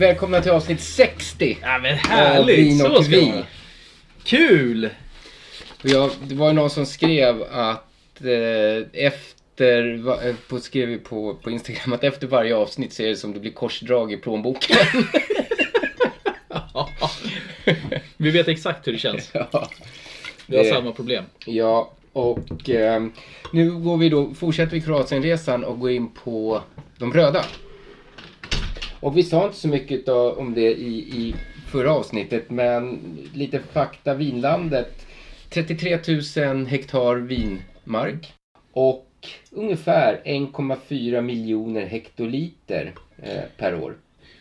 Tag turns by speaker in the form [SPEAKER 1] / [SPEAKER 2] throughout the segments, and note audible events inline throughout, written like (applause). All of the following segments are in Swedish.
[SPEAKER 1] Välkomna till avsnitt 60
[SPEAKER 2] Ja men härligt!
[SPEAKER 1] Vin och
[SPEAKER 2] Så ska
[SPEAKER 1] vi.
[SPEAKER 2] Kul!
[SPEAKER 1] Och jag, Det var ju någon som skrev att eh, efter, va- eh, på, skrev på, på Instagram att efter varje avsnitt så är det som det blir korsdrag i plånboken. (laughs)
[SPEAKER 2] Vi vet exakt hur det känns. (laughs)
[SPEAKER 1] ja.
[SPEAKER 2] Vi har
[SPEAKER 1] Det-
[SPEAKER 2] samma problem.
[SPEAKER 1] ja, och eh, nu går vi då, fortsätter vi Kroatienresan och går in på de röda. Och vi sa inte så mycket då, om det i, i förra avsnittet, men lite fakta. Vinlandet, 33 000 hektar vinmark och ungefär 1,4 miljoner hektoliter eh, per år.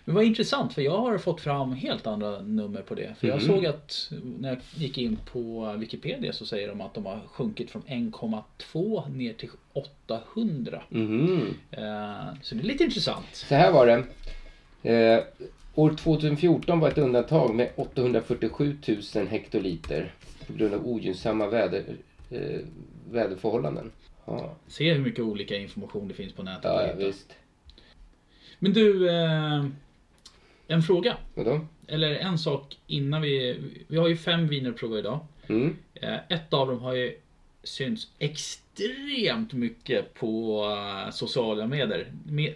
[SPEAKER 2] Men vad intressant för jag har fått fram helt andra nummer på det. För jag såg att när jag gick in på Wikipedia så säger de att de har sjunkit från 1,2 ner till 800.
[SPEAKER 1] Mhm.
[SPEAKER 2] Eh, Så det är lite intressant.
[SPEAKER 1] Så här var det. Eh, år 2014 var ett undantag med 847 000 hektoliter på grund av ogynnsamma väder, eh, väderförhållanden. Ja,
[SPEAKER 2] Se hur mycket olika information det finns på nätet.
[SPEAKER 1] ja, ja visst.
[SPEAKER 2] Men du, eh, en fråga.
[SPEAKER 1] Vadå?
[SPEAKER 2] Eller en sak innan vi... Vi har ju fem viner att prova idag.
[SPEAKER 1] Mm.
[SPEAKER 2] Eh, Ett av dem har ju synts extremt mycket på eh, sociala medier. Med,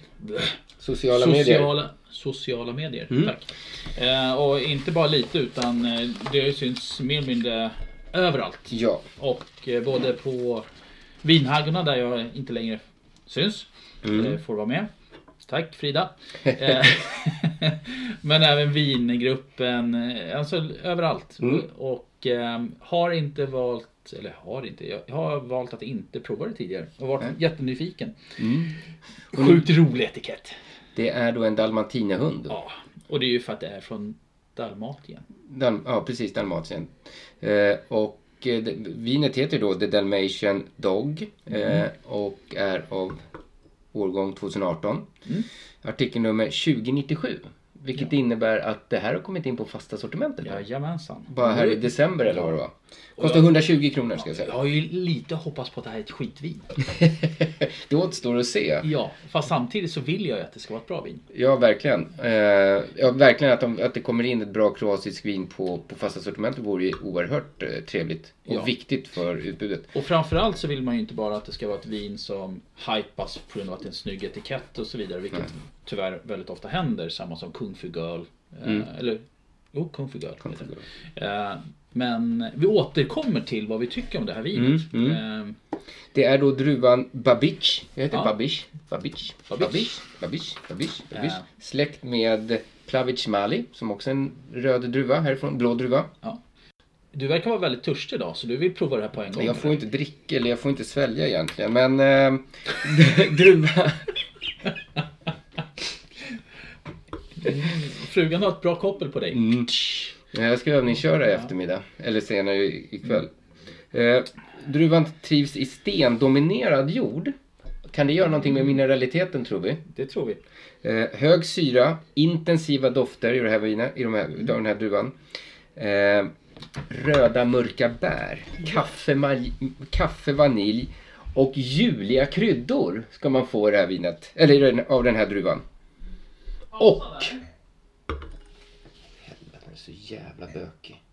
[SPEAKER 1] Sociala medier.
[SPEAKER 2] sociala, sociala medier.
[SPEAKER 1] Mm.
[SPEAKER 2] Tack. Eh, och inte bara lite utan eh, det har ju synts mer eller mindre överallt.
[SPEAKER 1] Ja.
[SPEAKER 2] Och eh, både på vinhaggorna där jag inte längre syns.
[SPEAKER 1] Mm.
[SPEAKER 2] Eh, får vara med. Tack Frida. (laughs) (laughs) Men även vingruppen, alltså överallt.
[SPEAKER 1] Mm.
[SPEAKER 2] Och eh, har inte valt, eller har inte, jag har valt att inte prova det tidigare. Och varit jättenyfiken.
[SPEAKER 1] Mm.
[SPEAKER 2] Sjukt rolig etikett.
[SPEAKER 1] Det är då en dalmatinahund.
[SPEAKER 2] Ja, och det är ju för att det är från Dalmatien.
[SPEAKER 1] Dal- ja, precis. Dalmatien. Eh, och eh, vinet heter då The Dalmatian Dog eh, och är av årgång 2018. Artikelnummer 2097. Vilket innebär att det här har kommit in på fasta sortimentet.
[SPEAKER 2] Jajamensan.
[SPEAKER 1] Bara här i december eller vad det var. Kostar 120 kronor ska jag
[SPEAKER 2] Jag
[SPEAKER 1] säga.
[SPEAKER 2] har ju lite hoppats på att det här är ett skitvin. (laughs)
[SPEAKER 1] Det återstår att se.
[SPEAKER 2] Ja, fast samtidigt så vill jag ju att det ska vara ett bra vin.
[SPEAKER 1] Ja, verkligen. Eh, ja, verkligen att, de, att det kommer in ett bra kroatiskt vin på, på fasta sortimentet vore ju oerhört eh, trevligt. Och
[SPEAKER 2] Ja.
[SPEAKER 1] viktigt för utbudet.
[SPEAKER 2] Och framförallt så vill man ju inte bara att det ska vara ett vin som hypas på grund av att det är en snygg etikett och så vidare. Vilket tyvärr väldigt ofta händer. Samma som Kung Fu Girl. Eh, Eller, jo, Kung Fu Girl. heter det. Eh, men vi återkommer till vad vi tycker om det här vinet. Eh,
[SPEAKER 1] Det är då druvan Babic. Jag heter
[SPEAKER 2] Ja.
[SPEAKER 1] Babic. Babic.
[SPEAKER 2] Babic.
[SPEAKER 1] Babic. Babic. Babic. Babic.
[SPEAKER 2] Ja.
[SPEAKER 1] Släkt med Plavic Mali som också är en röd druva härifrån. Blå druva.
[SPEAKER 2] du verkar vara väldigt törstig idag så du vill prova det här på en gång.
[SPEAKER 1] Jag får inte dricka eller jag får inte svälja egentligen. Men eh, (laughs) druva.
[SPEAKER 2] Frugan har ett bra koppel på dig.
[SPEAKER 1] Mm. Jag ska övningsköra i eftermiddag. Eller senare ikväll. Eh, druvan trivs i stendominerad jord. Kan det göra någonting med mineraliteten tror vi?
[SPEAKER 2] Det tror vi.
[SPEAKER 1] Eh, hög syra, intensiva dofter i, det här vinet, i de här, utav den här druvan. Eh, röda mörka bär, kaffe, maj, kaffe, vanilj och juliga kryddor ska man få i det här vinet. Eller av den här druvan. Och... Är så jävla bökig.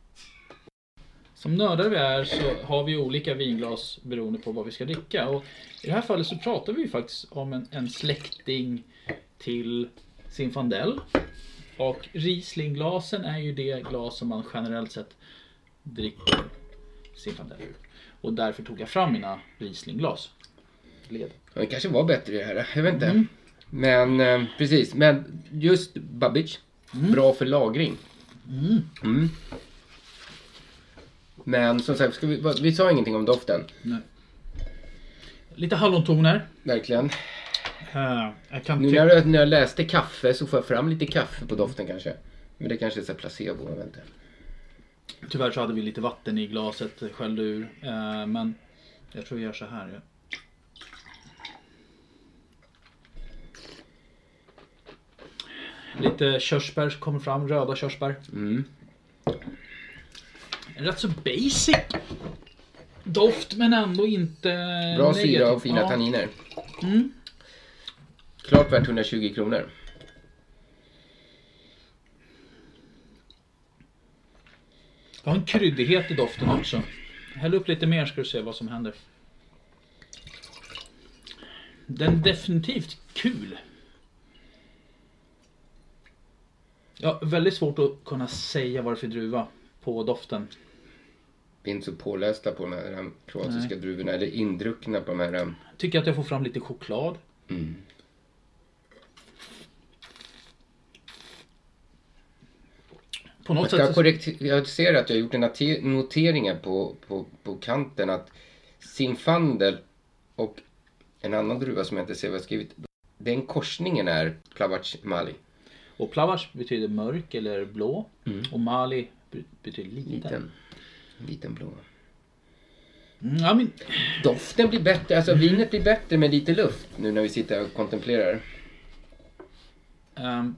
[SPEAKER 2] som nördar vi är så har vi olika vinglas beroende på vad vi ska dricka. Och I det här fallet så pratar vi faktiskt om en, en släkting till Zinfandel. Och Rieslingglasen är ju det glas som man generellt sett dricker Zinfandel ur. Och därför tog jag fram mina Rieslingglas. Led.
[SPEAKER 1] Det kanske var bättre det här. Jag vet inte.
[SPEAKER 2] Mm.
[SPEAKER 1] Men eh, precis. Men just Babbage. Bra för lagring. Mm. Men som sagt, ska vi, vi sa ingenting om doften.
[SPEAKER 2] Lite hallontoner.
[SPEAKER 1] Verkligen.
[SPEAKER 2] Eh, jag kan
[SPEAKER 1] Nu när jag, när jag läste kaffe så får jag fram lite kaffe på doften kanske. Men det kanske är så här placebo, jag vet inte.
[SPEAKER 2] Tyvärr så hade vi lite vatten i glaset, skällde ur. Eh, men jag tror vi gör så här. Lite körsbär kommer fram, röda körsbär.
[SPEAKER 1] Mm.
[SPEAKER 2] En rätt så basic doft men ändå inte
[SPEAKER 1] Bra
[SPEAKER 2] negativ.
[SPEAKER 1] syra och fina
[SPEAKER 2] Ja.
[SPEAKER 1] tanniner.
[SPEAKER 2] Mm.
[SPEAKER 1] Klart värt 120 kronor.
[SPEAKER 2] Jag har en kryddighet i doften också. Häll upp lite mer ska du se vad som händer. Den är definitivt kul. Ja, väldigt svårt att kunna säga vad det är för druva på doften.
[SPEAKER 1] Vi är inte så pålästa på de här um, kroatiska
[SPEAKER 2] Nej.
[SPEAKER 1] druvorna. Eller indruckna på de här. um,
[SPEAKER 2] Tycker att jag får fram lite choklad.
[SPEAKER 1] Mm.
[SPEAKER 2] På
[SPEAKER 1] Jag,
[SPEAKER 2] något sätt så...
[SPEAKER 1] korrekt, jag ser att jag har gjort noteringar på, på, på kanten att Zinfandel och en annan druva som jag inte ser vad jag har skrivit. Den korsningen är Plavac Mali.
[SPEAKER 2] Och plavac betyder mörk eller blå. Och mali be- betyder liten.
[SPEAKER 1] Liten. Liten blå.
[SPEAKER 2] Mm, ja, men,
[SPEAKER 1] Doften blir bättre, alltså vinet blir bättre med lite luft nu när vi sitter och kontemplerar.
[SPEAKER 2] ehm,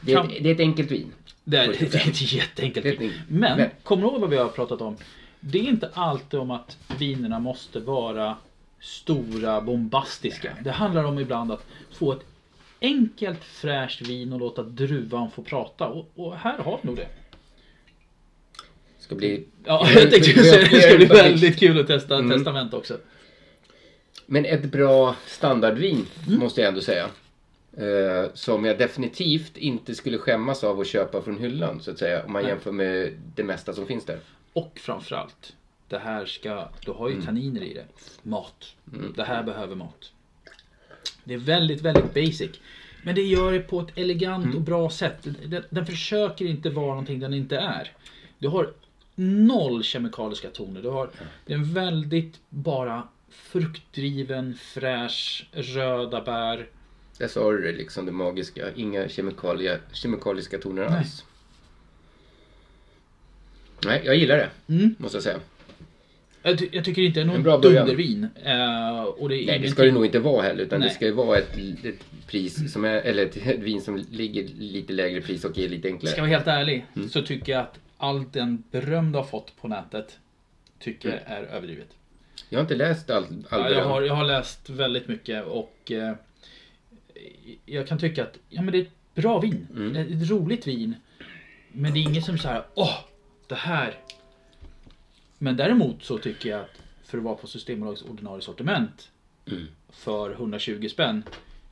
[SPEAKER 1] Det är,
[SPEAKER 2] Kan-
[SPEAKER 1] ett, det är ett enkelt vin.
[SPEAKER 2] Det är,
[SPEAKER 1] 45.
[SPEAKER 2] det är ett jätteenkelt vin. Men,
[SPEAKER 1] Men-
[SPEAKER 2] kommer du ihåg vad vi har pratat om? Det är inte alltid om att vinerna måste vara stora, bombastiska. Det handlar om ibland att få ett enkelt fräscht vin och låta druvan få prata. Och, och här har vi nog det.
[SPEAKER 1] Ska bli...
[SPEAKER 2] Ja, (laughs) jag tänkte säga det. Ska bli väldigt kul att testa
[SPEAKER 1] Mm.
[SPEAKER 2] testament också.
[SPEAKER 1] Men ett bra standardvin
[SPEAKER 2] Mm.
[SPEAKER 1] måste jag ändå säga. Eh, som jag definitivt inte skulle skämmas av att köpa från hyllan så att säga. Om man
[SPEAKER 2] Nej.
[SPEAKER 1] jämför med det mesta som finns där.
[SPEAKER 2] Och framförallt, det här ska, du har ju
[SPEAKER 1] Mm.
[SPEAKER 2] tanniner i det. Mat. Det här behöver mat. Det är väldigt, väldigt basic. Men det gör det på ett elegant
[SPEAKER 1] Mm.
[SPEAKER 2] och bra sätt. Den, den försöker inte vara någonting den inte är. Du har noll kemikaliska toner. Du har det är en väldigt bara fruktdriven, fräsch, röda bär.
[SPEAKER 1] Där sa du det liksom det magiska. Inga kemikalia, kemikaliska toner
[SPEAKER 2] Nej.
[SPEAKER 1] alls. Nej, jag gillar det.
[SPEAKER 2] Mm.
[SPEAKER 1] Måste jag säga.
[SPEAKER 2] Jag, ty- jag tycker inte det är någon
[SPEAKER 1] början.
[SPEAKER 2] dundervin. Eh, och det
[SPEAKER 1] Nej, det
[SPEAKER 2] ingenting-
[SPEAKER 1] ska det nog inte vara heller. Utan
[SPEAKER 2] Nej.
[SPEAKER 1] det ska ju vara ett, ett pris som är, eller ett, ett (laughs) vin som ligger lite lägre pris och är lite enklare.
[SPEAKER 2] Ska jag vara helt ärlig
[SPEAKER 1] Mm.
[SPEAKER 2] så tycker jag att allt den beröm du har fått på nätet tycker jag är överdrivet.
[SPEAKER 1] Jag har inte läst all, all
[SPEAKER 2] Ja, jag, har, jag har läst väldigt mycket och eh, jag kan tycka att ja, men det är ett bra vin.
[SPEAKER 1] Mm.
[SPEAKER 2] Det ett roligt vin. Men det är inget som säger åh, det här. Men däremot så tycker jag att för att vara på Systembolagets ordinarie sortiment
[SPEAKER 1] Mm.
[SPEAKER 2] för 120 spänn,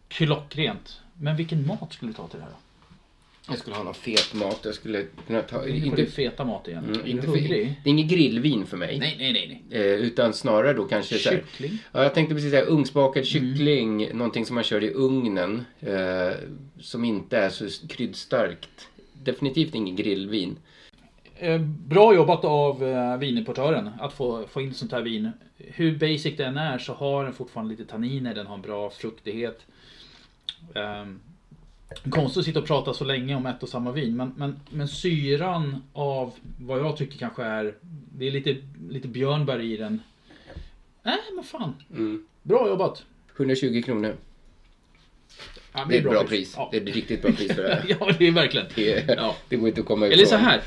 [SPEAKER 2] klockrent. Men vilken mat skulle du ta till det här då?
[SPEAKER 1] Jag skulle ha någon fet mat. Jag skulle kunna ta... Inte,
[SPEAKER 2] feta mat igen?
[SPEAKER 1] mm, inte för, det är inget grillvin för mig.
[SPEAKER 2] Nej, nej, nej. nej.
[SPEAKER 1] Eh, utan snarare då kanske så här,
[SPEAKER 2] Kyckling?
[SPEAKER 1] Ja, jag tänkte precis säga
[SPEAKER 2] Mm.
[SPEAKER 1] ugnsbakad kyckling. Någonting som man kör i ugnen. Eh, som inte är så kryddstarkt. Definitivt ingen grillvin.
[SPEAKER 2] Eh, Bra jobbat av eh, vinimportören att få, få in sånt här vin. Hur basic den är så har den fortfarande lite tanniner, den har en bra fruktighet. Um, konstigt att sitta och prata så länge om ett och samma vin men, men, men syran av vad jag tycker kanske är Det är lite, lite björnbär i den. Nej men fan.
[SPEAKER 1] Mm.
[SPEAKER 2] Bra jobbat.
[SPEAKER 1] 120 kronor.
[SPEAKER 2] Ja,
[SPEAKER 1] Det är ett bra pris.
[SPEAKER 2] Ja.
[SPEAKER 1] Det är ett riktigt bra pris för det här. (laughs)
[SPEAKER 2] ja det är verkligen.
[SPEAKER 1] Det,
[SPEAKER 2] Ja.
[SPEAKER 1] det går inte att komma ifrån.
[SPEAKER 2] Eller så här.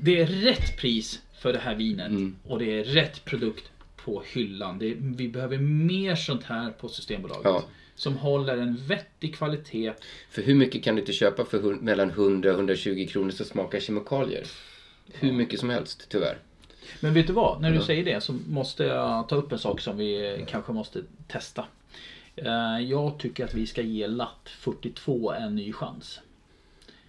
[SPEAKER 2] Det är rätt pris för det här vinet
[SPEAKER 1] Mm.
[SPEAKER 2] och det är rätt produkt på hyllan. Det vi behöver mer sånt här på Systembolaget.
[SPEAKER 1] Ja.
[SPEAKER 2] Som håller en vettig kvalitet.
[SPEAKER 1] För hur mycket kan du inte köpa för mellan 100 och 120 kronor som smakar kemikalier? Hur mycket som helst, tyvärr.
[SPEAKER 2] Men vet du vad? När du
[SPEAKER 1] Ja.
[SPEAKER 2] säger det så måste jag ta upp en sak som vi kanske måste testa. Eh, Jag tycker att vi ska ge Latt 42 en ny chans.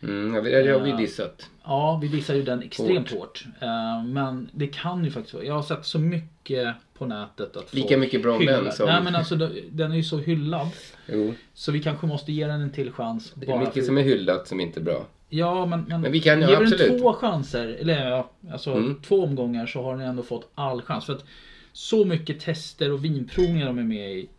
[SPEAKER 1] Mm, ja, det har vi dissat.
[SPEAKER 2] Ja, vi dissar ju den extremt
[SPEAKER 1] Hårt.
[SPEAKER 2] hårt. Eh, Men det kan ju faktiskt vara. Jag har sett så mycket på nätet att
[SPEAKER 1] Lika mycket bra om den som-
[SPEAKER 2] Nej men alltså den- den är ju så hyllad.
[SPEAKER 1] Jo,
[SPEAKER 2] Så vi kanske måste ge den en till chans.
[SPEAKER 1] det är mycket
[SPEAKER 2] för-
[SPEAKER 1] som är hyllat som inte är bra.
[SPEAKER 2] Ja men, men,
[SPEAKER 1] Men vi kan ju
[SPEAKER 2] ge den
[SPEAKER 1] absolut.
[SPEAKER 2] två chanser, eller ja, alltså
[SPEAKER 1] Mm.
[SPEAKER 2] två omgångar så har den ändå fått all chans. För att så mycket tester och vinprovningar de är med i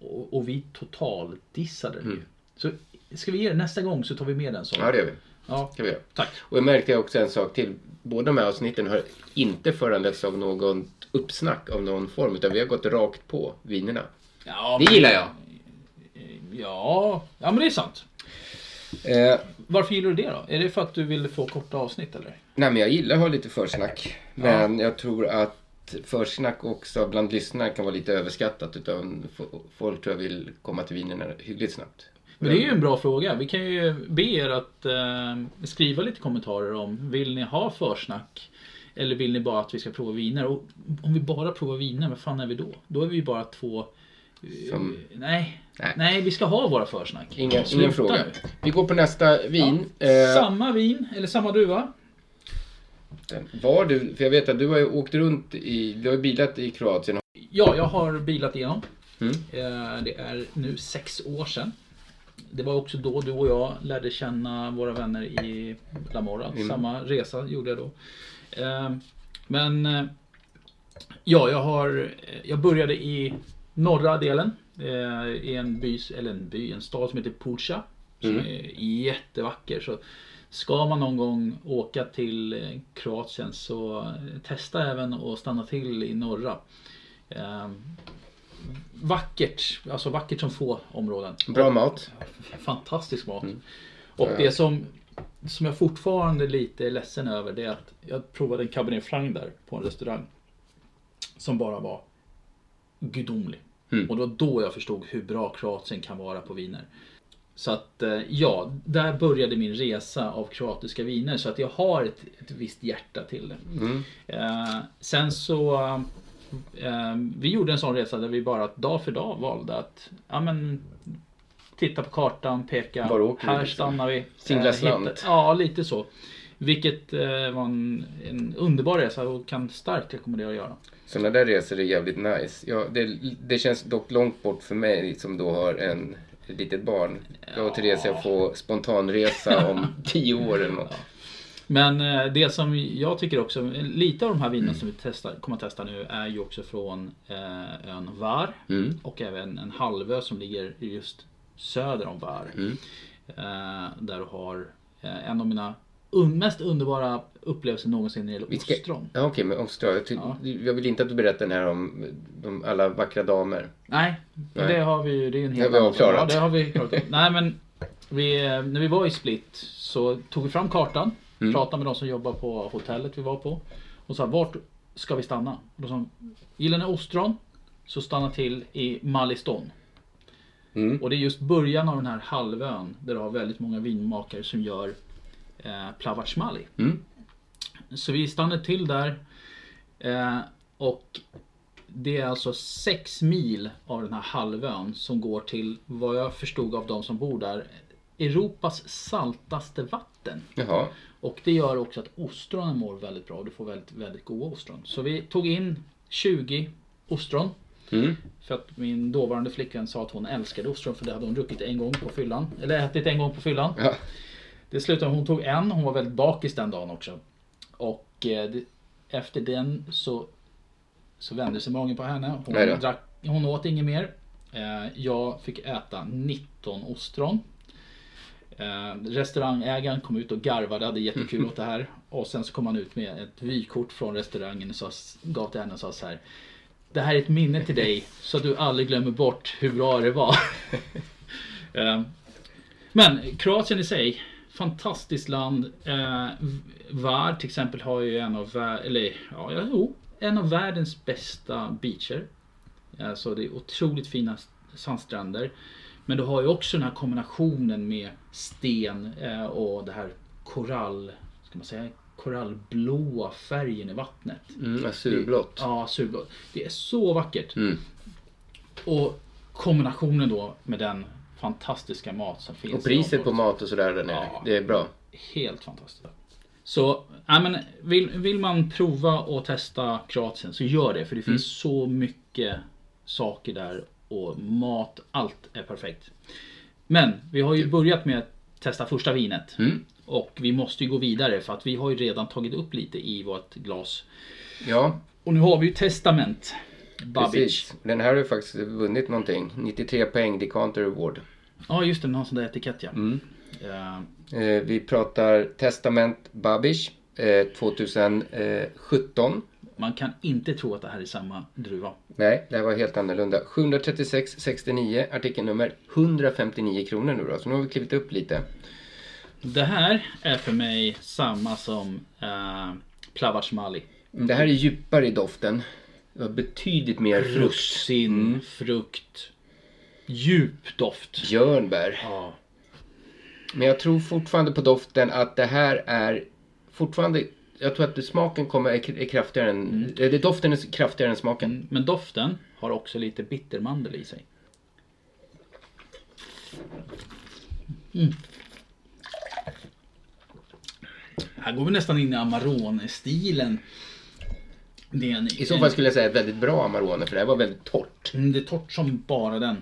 [SPEAKER 2] och, och vi totaldissade den ju. Så ska vi ge den nästa gång så tar vi med den så.
[SPEAKER 1] Mm. Ja, det gör vi.
[SPEAKER 2] Ja,
[SPEAKER 1] Kan vi göra.
[SPEAKER 2] tack.
[SPEAKER 1] Och jag märkte också en sak till. Båda de här avsnitten har inte föranletts av något uppsnack av någon form. Utan vi har gått rakt på vinerna.
[SPEAKER 2] Ja,
[SPEAKER 1] Det gillar jag.
[SPEAKER 2] Ja, ja men det är sant.
[SPEAKER 1] Eh,
[SPEAKER 2] Varför gillar du det då? Är det för att du vill få korta avsnitt eller?
[SPEAKER 1] nej, men jag gillar att ha lite försnack. Men jag tror att försnack också bland lyssnare kan vara lite överskattat. Utan folk tror jag vill komma till vinerna hyggligt snabbt.
[SPEAKER 2] Men det är ju en bra fråga. Vi kan ju be er att eh, skriva lite kommentarer om vill ni ha försnack? Eller vill ni bara att vi ska prova viner? Och om vi bara provar viner, vad fan är vi då? Då är vi ju bara två... eh,
[SPEAKER 1] Som-
[SPEAKER 2] Nej.
[SPEAKER 1] Nej.
[SPEAKER 2] Nej. vi ska ha våra försnack.
[SPEAKER 1] Ingen, ingen fråga.
[SPEAKER 2] nu.
[SPEAKER 1] Vi går på nästa vin. Eh,
[SPEAKER 2] Samma vin, eller samma druva.
[SPEAKER 1] var du, för jag vet att du har ju åkt runt i, du har ju bilat i Kroatien.
[SPEAKER 2] Ja, jag har bilat igenom.
[SPEAKER 1] Mm.
[SPEAKER 2] Eh, Det är nu sex år sedan. Det var också då du och jag lärde känna våra vänner i La Morra.
[SPEAKER 1] Mm.
[SPEAKER 2] Samma resa gjorde jag då. Eh, Men eh, ja, jag har Jag började i norra delen. eh, I en by, eller en by, en stad som heter Pulja. Som
[SPEAKER 1] Mm.
[SPEAKER 2] är jättevacker. Så Ska man någon gång åka till eh, Kroatien så eh, testa även att stanna till i norra. Vackert, alltså vackert som få områden.
[SPEAKER 1] Bra mat.
[SPEAKER 2] Fantastisk mat.
[SPEAKER 1] Mm.
[SPEAKER 2] Och det som, som jag fortfarande lite är ledsen över det är att jag provade en Cabernet Franc där på en restaurang. Som bara var gudomlig.
[SPEAKER 1] Mm.
[SPEAKER 2] Och det var då jag förstod hur bra Kroatien kan vara på viner. Så att eh, ja, där började min resa av kroatiska viner. Så att jag har ett, ett visst hjärta till det.
[SPEAKER 1] Mm.
[SPEAKER 2] Eh, sen så eh, Vi gjorde en sån resa där vi bara dag för dag valde att ja, men, Titta på kartan, peka.
[SPEAKER 1] Åker vi
[SPEAKER 2] här
[SPEAKER 1] liksom?
[SPEAKER 2] stannar vi.
[SPEAKER 1] Singla
[SPEAKER 2] Eh,
[SPEAKER 1] slant.
[SPEAKER 2] hitta- Ja, lite så. Vilket eh, var en, en underbar resa och kan starkt rekommendera att göra.
[SPEAKER 1] Sådana där resor är jävligt nice. Ja, det, det känns dock långt bort för mig som då har en litet barn. Jag och Theresia får spontanresa om (laughs) tio år eller något.
[SPEAKER 2] Men eh, det som jag tycker också, lite av de här vinerna som vi testar, kommer att testa nu är ju också från eh, ön Var.
[SPEAKER 1] Mm.
[SPEAKER 2] Och även en halvö som ligger just söder om Var.
[SPEAKER 1] Mm.
[SPEAKER 2] Eh, där du har eh, en av mina mest underbara upplevelser någonsin när det gäller
[SPEAKER 1] ska-
[SPEAKER 2] ostron.
[SPEAKER 1] Ja, Okej, men ostron. Jag, ty-
[SPEAKER 2] Ja.
[SPEAKER 1] jag vill inte att du berättar den här om de, alla vackra damer.
[SPEAKER 2] Nej,
[SPEAKER 1] Nej.
[SPEAKER 2] det har vi ju. Det är en
[SPEAKER 1] Det har vi avklarat.
[SPEAKER 2] Ja, det har vi klarat. Nej men vi, eh, när vi var i Split så tog vi fram kartan.
[SPEAKER 1] Mm.
[SPEAKER 2] Pratade med de som jobbar på hotellet vi var på. Och sa vart ska vi stanna? Och då sa de, gillar ni ostron? Så stanna till i Maliston.
[SPEAKER 1] Mm.
[SPEAKER 2] Och det är just början av den här halvön där du har väldigt många vinmakare som gör eh, Plavac Mali.
[SPEAKER 1] Mm.
[SPEAKER 2] Så vi stannade till där. Eh, och det är alltså sex mil av den här halvön som går till, vad jag förstod av de som bor där, Europas saltaste vatten.
[SPEAKER 1] Jaha.
[SPEAKER 2] Och det gör också att ostronen mår väldigt bra och du får väldigt, väldigt goda ostron. Så vi tog in 20 ostron.
[SPEAKER 1] Mm.
[SPEAKER 2] För att min dåvarande flickvän sa att hon älskade ostron för det hade hon druckit en gång på fyllan. Eller ätit en gång på fyllan.
[SPEAKER 1] Ja.
[SPEAKER 2] Det slutade hon tog en, hon var väldigt bakis den dagen också. Och eh, det, efter den så, så vände sig magen på henne. Hon, drack, hon åt inget mer. Eh, jag fick äta 19 ostron. Eh, restaurangägaren kom ut och garvade, hade jättekul (laughs) åt det här. Och sen så kom han ut med ett vykort från restaurangen och sa, gav till henne och sa så här. Det här är ett minne till dig (laughs) så att du aldrig glömmer bort hur bra det var. (laughs) Eh, Men Kroatien i sig, fantastiskt land. Eh, Var till exempel har ju en av, eller, ja, ja, jo, en av världens bästa beacher. Eh, Så det är otroligt fina sandstränder. Men du har ju också den här kombinationen med sten eh, och det här korall, ska man säga korallblåa färgen i vattnet.
[SPEAKER 1] Mm, azurblått.
[SPEAKER 2] Ja, surblått. Det är så vackert.
[SPEAKER 1] Mm.
[SPEAKER 2] Och kombinationen då med den fantastiska mat som finns.
[SPEAKER 1] Och priset på mat och sådär där nere.
[SPEAKER 2] Ja.
[SPEAKER 1] Det är bra.
[SPEAKER 2] Helt fantastiskt. Så ja, men vill, vill man prova och testa Kroatien så gör det. För det
[SPEAKER 1] Mm.
[SPEAKER 2] finns så mycket saker där. Och mat, allt är perfekt. Men vi har ju börjat med att testa första vinet.
[SPEAKER 1] Mm.
[SPEAKER 2] Och vi måste ju gå vidare för att vi har ju redan tagit upp lite i vårt glas.
[SPEAKER 1] Ja,
[SPEAKER 2] Och nu har vi ju Testament. Babic.
[SPEAKER 1] precis. Den här har ju faktiskt vunnit någonting. 93 poäng Decanter Award.
[SPEAKER 2] Ja just det, den har en sån där etikett ja.
[SPEAKER 1] Mm.
[SPEAKER 2] Eh,
[SPEAKER 1] vi pratar Testament Babish eh, 2017.
[SPEAKER 2] Man kan inte tro att det här är samma druva.
[SPEAKER 1] Nej, det här var helt annorlunda. 736,69 artikelnummer 159 kronor nu då. Så nu har vi klivit upp lite.
[SPEAKER 2] Det här är för mig samma som uh, Plavac
[SPEAKER 1] Det här är djupare i doften. Det var betydligt mer.
[SPEAKER 2] Russin, frukt, djup doft.
[SPEAKER 1] Björnbär.
[SPEAKER 2] Ja.
[SPEAKER 1] Men jag tror fortfarande på doften att det här är fortfarande... Jag tror att smaken kommer är, kraftigare än...
[SPEAKER 2] Mm.
[SPEAKER 1] Det, doften är kraftigare än smaken.
[SPEAKER 2] Men doften har också lite bittermandel i sig. Mm. Här går vi nästan in i Amarone-stilen. En,
[SPEAKER 1] I så fall skulle jag säga väldigt bra Amarone för det här var väldigt torrt.
[SPEAKER 2] Mm, Det är torrt som bara den.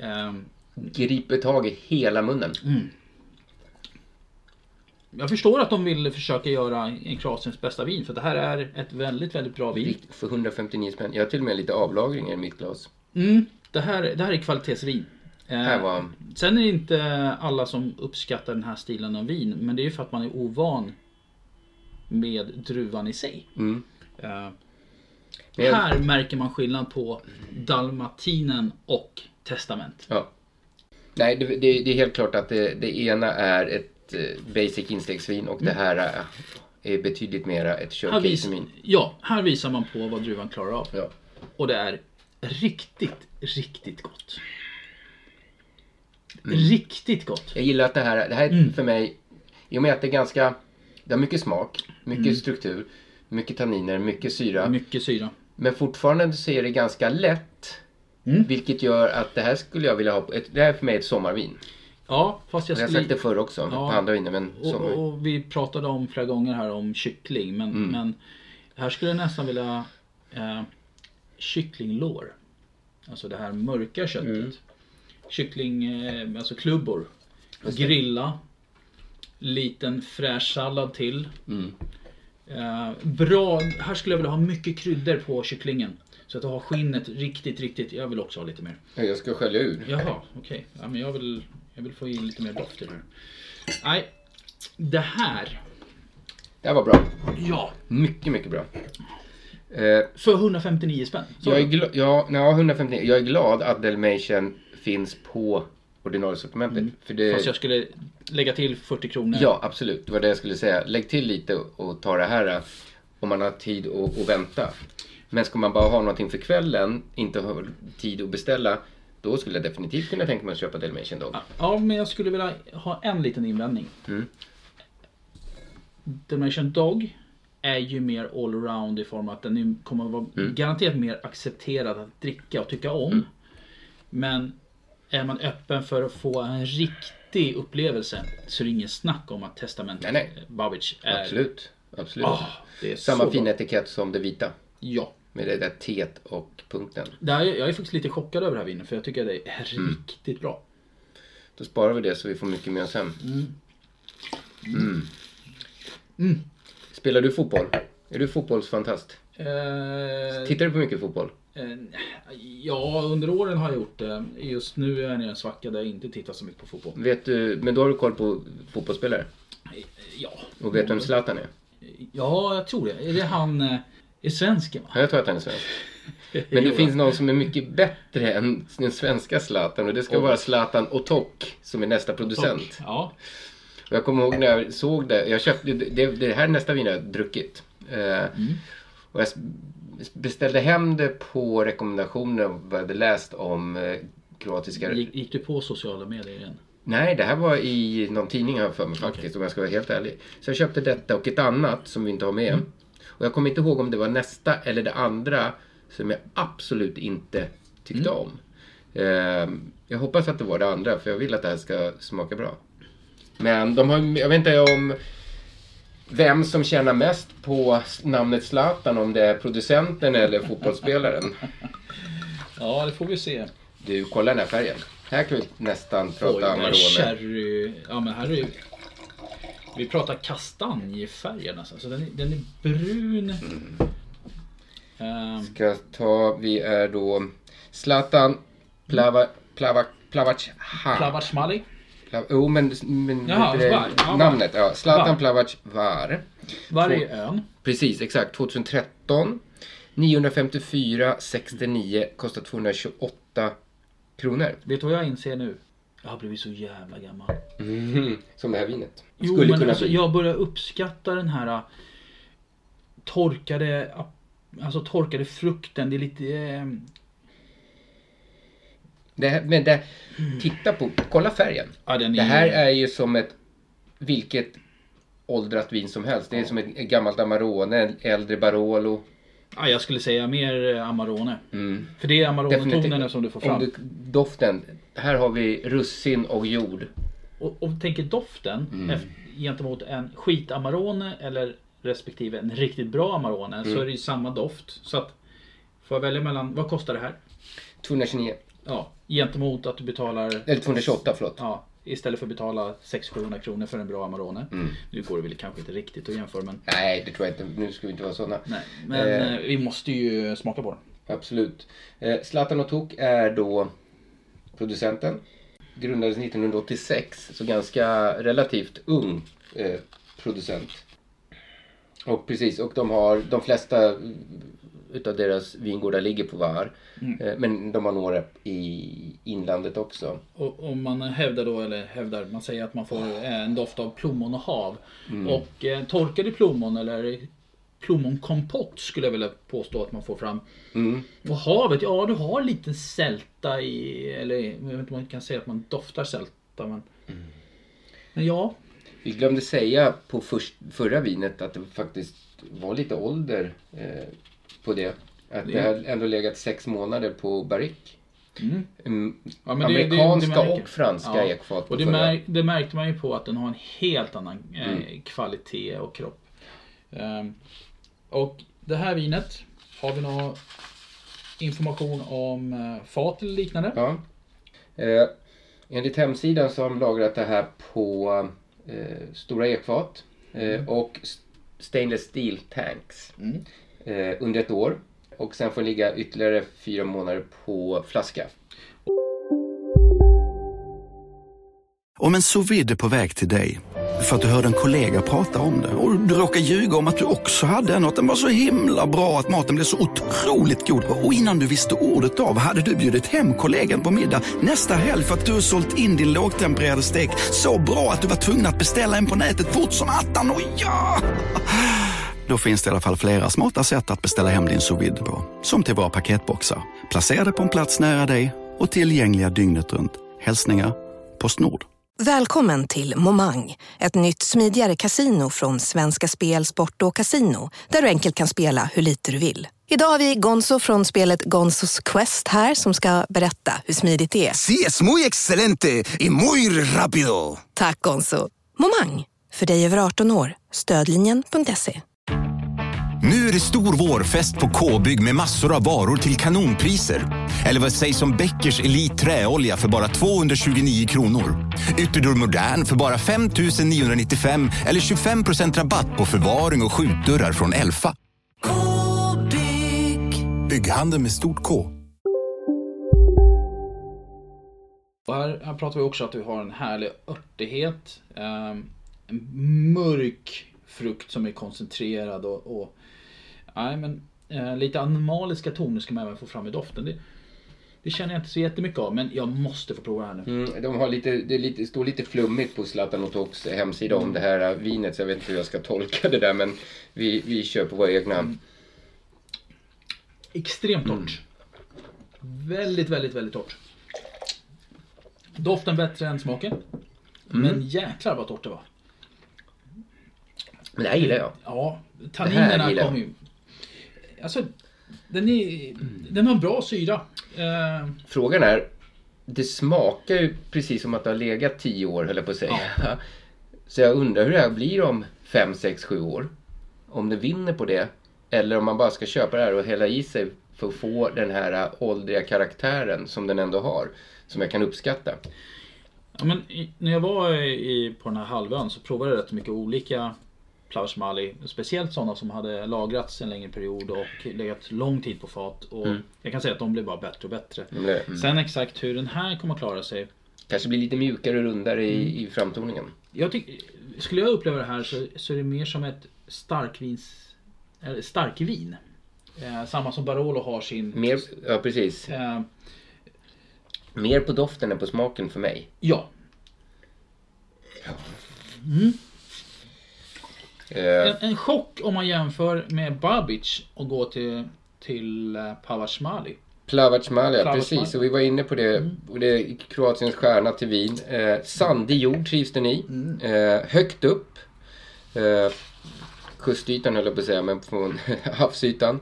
[SPEAKER 2] Ehm,
[SPEAKER 1] Griper tag i hela munnen.
[SPEAKER 2] Jag förstår att de vill försöka göra en Kroatiens bästa vin för det här är ett väldigt, väldigt bra vin.
[SPEAKER 1] Rikt- För 159 spänn. Jag har till och med lite avlagringar i mitt glas.
[SPEAKER 2] Mm, det, här, det här är kvalitetsvin. Eh,
[SPEAKER 1] var...
[SPEAKER 2] Sen är det inte alla som uppskattar den här stilen av vin men det är ju för att man är ovan med druvan i sig.
[SPEAKER 1] Mm.
[SPEAKER 2] Eh,
[SPEAKER 1] Men
[SPEAKER 2] Här märker man skillnad på Dalmatinen och Testament.
[SPEAKER 1] Ja. Nej, det, det, det är helt klart att det, det ena är ett eh, basic instegsvin och det här är, är betydligt mera ett showcase-vin.
[SPEAKER 2] ja, här visar man på vad druvan klarar av.
[SPEAKER 1] Ja.
[SPEAKER 2] Och det är riktigt, riktigt gott.
[SPEAKER 1] Mm.
[SPEAKER 2] Riktigt gott.
[SPEAKER 1] Jag gillar att det här, det här är
[SPEAKER 2] Mm.
[SPEAKER 1] för mig, i och med att det är ganska, det har mycket smak, mycket
[SPEAKER 2] Mm.
[SPEAKER 1] struktur, mycket tanniner, mycket syra.
[SPEAKER 2] Mycket syra.
[SPEAKER 1] Men fortfarande så är det ganska lätt.
[SPEAKER 2] Mm.
[SPEAKER 1] Vilket gör att det här skulle jag vilja ha, ett, det här är för mig ett sommarvin.
[SPEAKER 2] Ja, fast jag
[SPEAKER 1] Jag har
[SPEAKER 2] skulle...
[SPEAKER 1] sagt det förr också, på andra viner, men
[SPEAKER 2] och, och, och vi pratade om flera gånger här om kyckling. Men,
[SPEAKER 1] Mm.
[SPEAKER 2] men här skulle jag nästan vilja eh, kycklinglår. Alltså det här mörka köttet.
[SPEAKER 1] Mm.
[SPEAKER 2] Kyckling, eh, alltså klubbor. Grilla. Liten fräsch sallad till.
[SPEAKER 1] Mm.
[SPEAKER 2] Eh, bra, här skulle jag vilja ha mycket kryddor på kycklingen. Så att du har skinnet riktigt, riktigt. Jag vill också ha lite mer.
[SPEAKER 1] Ja, Jag ska skölja ur.
[SPEAKER 2] Jaha, okej. Ja, men jag vill, jag vill få in lite mer doft det här. Nej, det här.
[SPEAKER 1] Det här var bra.
[SPEAKER 2] Ja.
[SPEAKER 1] Mycket, mycket bra. Eh,
[SPEAKER 2] För 159 spänn. Så
[SPEAKER 1] jag, är ja, ja, 159. jag är glad att Dalmatian finns på ordinarie sortimentet. För det,
[SPEAKER 2] Fast jag skulle lägga till 40 kronor.
[SPEAKER 1] Ja, absolut. Det var det jag skulle säga. Lägg till lite och ta det här eh, om man har tid att, att vänta. Men ska man bara ha någonting för kvällen, inte ha tid att beställa, då skulle jag definitivt kunna tänka mig att köpa Dalmatian Dog.
[SPEAKER 2] Ja, men jag skulle vilja ha en liten invändning.
[SPEAKER 1] Mm.
[SPEAKER 2] Dalmatian Dog är ju mer allround i form av att den kommer att vara
[SPEAKER 1] Mm.
[SPEAKER 2] garanterat mer accepterad att dricka och tycka om. Men är man öppen för att få en riktig upplevelse så är det ingen snack om att Testament
[SPEAKER 1] Nej, nej.
[SPEAKER 2] Babbage är...
[SPEAKER 1] Absolut. Absolut.
[SPEAKER 2] Är
[SPEAKER 1] Samma fina etikett som det vita.
[SPEAKER 2] Ja.
[SPEAKER 1] Med det där teet och punkten.
[SPEAKER 2] Det här, jag är faktiskt lite chockad över det här vinet för jag tycker att det är
[SPEAKER 1] Mm.
[SPEAKER 2] riktigt bra.
[SPEAKER 1] Då sparar vi det så vi får mycket med oss hem. Mm.
[SPEAKER 2] Mm.
[SPEAKER 1] Spelar du fotboll? Är du fotbollsfantast?
[SPEAKER 2] Eh,
[SPEAKER 1] Tittar du på mycket fotboll?
[SPEAKER 2] eh, ja, under åren har jag gjort det. Just nu är jag i en svacka där jag inte tittar så mycket på fotboll.
[SPEAKER 1] Vet du, men då har du koll på fotbollsspelare?
[SPEAKER 2] Ja.
[SPEAKER 1] Och vet vem Zlatan är?
[SPEAKER 2] Ja, jag tror det. Är det han... Är svensken va?
[SPEAKER 1] Ja, jag tror att han är svensk. (laughs) Men det finns någon som är mycket bättre än den svenska Zlatan och det ska
[SPEAKER 2] Oj.
[SPEAKER 1] vara Zlatan Otok som är nästa producent.
[SPEAKER 2] Ja.
[SPEAKER 1] Och jag kommer ihåg när jag såg det. Jag köpte, det, det här är nästa vin jag har druckit. Eh, Och jag beställde hem det på rekommendationer vad jag hade läst om eh, kroatiska...
[SPEAKER 2] Gick, gick du på sociala medier igen?
[SPEAKER 1] Nej, det här var i någon tidning här för mig faktiskt om jag ska vara helt ärlig. Så jag köpte detta och ett annat som vi inte har med. Och jag kommer inte ihåg om det var nästa eller det andra som jag absolut inte tyckte om. Ehm, jag hoppas att det var det andra för jag vill att det här ska smaka bra. Men de har, jag vet inte om vem som tjänar mest på namnet Zlatan, om det är producenten eller fotbollsspelaren. (laughs)
[SPEAKER 2] Ja, det får vi se.
[SPEAKER 1] Du, kolla den här färgen. Här kan vi nästan prata
[SPEAKER 2] Oj, men
[SPEAKER 1] Amarone.
[SPEAKER 2] Sherry. Ja, men här är ju... Vi pratar kastanjefärger nästan. Så den är, den är brun. Ehm,
[SPEAKER 1] Ska ta, vi är då Zlatan Plava, Plava, Plavac.
[SPEAKER 2] Plavac Mali.
[SPEAKER 1] Jo, men, men
[SPEAKER 2] Jaha,
[SPEAKER 1] det?
[SPEAKER 2] Var. Ja,
[SPEAKER 1] namnet. Ja, Zlatan. Plavac Var.
[SPEAKER 2] Var är ön?
[SPEAKER 1] Precis, exakt. 2013. 954 69 kostar 228 kronor.
[SPEAKER 2] Vet du vad jag inser nu? Jag har blivit så jävla gammal.
[SPEAKER 1] Mhm, Som det här vinet.
[SPEAKER 2] Jo,
[SPEAKER 1] Skulle
[SPEAKER 2] men
[SPEAKER 1] kunna
[SPEAKER 2] alltså,
[SPEAKER 1] bli.
[SPEAKER 2] jag börjar uppskatta den här äh, torkade, alltså torkade frukten. Det är lite... Eh,
[SPEAKER 1] Det här, men det, titta på, kolla färgen.
[SPEAKER 2] ja, är,
[SPEAKER 1] Det här är ju som ett, vilket åldrat vin som helst. Det är som ett gammalt Amarone, en äldre Barolo.
[SPEAKER 2] Ja, jag skulle säga mer eh, Amarone.
[SPEAKER 1] Mm.
[SPEAKER 2] För det är Amarone-tonerna som du får
[SPEAKER 1] Om
[SPEAKER 2] fram.
[SPEAKER 1] du, doften, här har vi russin och jord.
[SPEAKER 2] Och, och tänker doften
[SPEAKER 1] Mm.
[SPEAKER 2] gentemot en skit Amarone eller respektive en riktigt bra Amarone
[SPEAKER 1] Mm.
[SPEAKER 2] så är det ju samma doft. Så att får jag välja mellan, vad kostar det här?
[SPEAKER 1] 229,
[SPEAKER 2] Ja, gentemot att du betalar
[SPEAKER 1] eller 228 förlåt.
[SPEAKER 2] Ja, istället för att betala 600-700 kronor för en bra Amarone.
[SPEAKER 1] Mm.
[SPEAKER 2] Nu går det väl kanske inte riktigt att jämföra men,
[SPEAKER 1] Nej, det tror jag inte. Nu ska vi inte vara sådana.
[SPEAKER 2] nej, men
[SPEAKER 1] Eh.
[SPEAKER 2] eh, vi måste ju smaka på den.
[SPEAKER 1] Absolut. Eh, Zlatan och Tok är då producenten. Grundades 1986, så ganska relativt ung eh, producent. Och precis, och de har de flesta utav deras vingårdar ligger på Var. Eh, men de har några i inlandet också.
[SPEAKER 2] Och om man hävdar då, eller hävdar, man säger att man får eh, en doft av plommon och hav.
[SPEAKER 1] Mm.
[SPEAKER 2] Och eh, torkade plommon eller plommonkompott skulle jag vilja påstå att man får fram.
[SPEAKER 1] Mm.
[SPEAKER 2] Och havet, ja du har lite sälta i, eller jag vet inte om man kan säga att man doftar sälta men.
[SPEAKER 1] Mm.
[SPEAKER 2] Men ja,
[SPEAKER 1] Vi glömde säga på först, förra vinet att det faktiskt var lite ålder eh, på det. Att det
[SPEAKER 2] Det-
[SPEAKER 1] har ändå legat sex månader på barrique.
[SPEAKER 2] Mm.
[SPEAKER 1] Mm,
[SPEAKER 2] Ja, men det- det-
[SPEAKER 1] amerikanska och franska
[SPEAKER 2] Ja.
[SPEAKER 1] ekfat
[SPEAKER 2] Och det,
[SPEAKER 1] förra.
[SPEAKER 2] mär, det märkte man ju på att den har en helt annan eh,
[SPEAKER 1] Mm.
[SPEAKER 2] kvalitet och kropp. Ehm, och det här vinet, har vi någon information om eh, fat eller liknande?
[SPEAKER 1] Ja. Eh, enligt hemsidan så har de lagrat det här på eh, stora ekfat eh, och s- stainless steel tanks
[SPEAKER 2] Mm
[SPEAKER 1] eh, under ett år. Och sen får den ligga ytterligare fyra månader på flaska.
[SPEAKER 3] Om en sous vide är på väg till dig för att du hörde en kollega prata om det och du råkar ljuga om att du också hade en och att den var så himla bra att maten blev så otroligt god och innan du visste ordet av hade du bjudit hem kollegan på middag nästa helg för att du sålt in din lågtempererade stek så bra att du var tvungen att beställa en på nätet fort som attan. Och ja! Då finns det i alla fall flera smarta sätt att beställa hem din sous på. Som till våra paketboxar, placerade på en plats nära dig och tillgängliga dygnet runt. Hälsningar Postnord.
[SPEAKER 4] Välkommen till Momang, ett nytt smidigare kasino från Svenska Spel, Sport och Casino där du enkelt kan spela hur lite du vill. Idag har vi Gonzo från spelet Gonzos Quest här som ska berätta hur smidigt det är.
[SPEAKER 5] Sí, es muy excelente y muy rápido.
[SPEAKER 4] Tack Gonzo! Momang, för dig över 18 år. Stödlinjen.se.
[SPEAKER 5] Nu är det stor vårfest på K-bygg med massor av varor till kanonpriser. Eller vad sägs om Bäckers Elite Träolja för bara 229 kronor? Ytterdörr Modern för bara 5 995 eller 25% rabatt på förvaring och skjutdörrar från Elfa. K-bygg. Bygghandeln med stort K.
[SPEAKER 2] Och här, här pratar vi också att du har en härlig örtighet. ehm, en mörk frukt som är koncentrerad och, och nej, men, eh, lite animaliska toner ska man även få fram i doften. Det, det känner jag inte så jättemycket av men jag måste få prova det här nu.
[SPEAKER 1] Mm, de har lite, det lite, står lite flummigt på Zlatan och Toks hemsida om det här vinet så jag vet inte hur jag ska tolka det där men vi, vi kör på våra egna.
[SPEAKER 2] Extremt torrt. Väldigt, väldigt, väldigt torrt. Doften bättre än smaken. Men jäklar vad torrt det var.
[SPEAKER 1] Men det här gillar jag.
[SPEAKER 2] Ja, tanninerna kommer ju... Alltså, den, är, den har bra syra. Eh,
[SPEAKER 1] Frågan är, det smakar ju precis som att det har legat tio år höll jag på att säga. Så jag undrar hur det här blir om fem, sex, sju år. Om det vinner på det. Eller om man bara ska köpa det här och hälla i sig för att få den här åldriga karaktären som den ändå har. Som jag kan uppskatta.
[SPEAKER 2] Ja, men när jag var i, på den här halvön så provade jag rätt mycket olika Plauschmali. Speciellt sådana som hade lagrats en längre period och legat lång tid på fat. Och
[SPEAKER 1] Mm.
[SPEAKER 2] Jag kan säga att de blev bara bättre och bättre.
[SPEAKER 1] Blev- mm.
[SPEAKER 2] Sen exakt hur den här kommer att klara sig.
[SPEAKER 1] Kanske blir lite mjukare och rundare i, i framtoningen.
[SPEAKER 2] Jag tyck, skulle jag uppleva det här så, så är det mer som ett starkvins, eller starkvin. Eh, samma som Barolo har sin...
[SPEAKER 1] Mer, ja precis.
[SPEAKER 2] Eh,
[SPEAKER 1] Mer på doften än på smaken för mig.
[SPEAKER 2] ja. Mm.
[SPEAKER 1] Eh,
[SPEAKER 2] En, en chock om man jämför med Babic och går till, till uh, Pavashmali.
[SPEAKER 1] Plavac-Malja,
[SPEAKER 2] Plavac
[SPEAKER 1] precis. Och vi var inne på det. Och det är Kroatiens stjärna till vin. Eh, sandig jord trivs den i. Eh, högt upp. Eh, kustytan höll jag på att säga, men från (laughs) havsytan.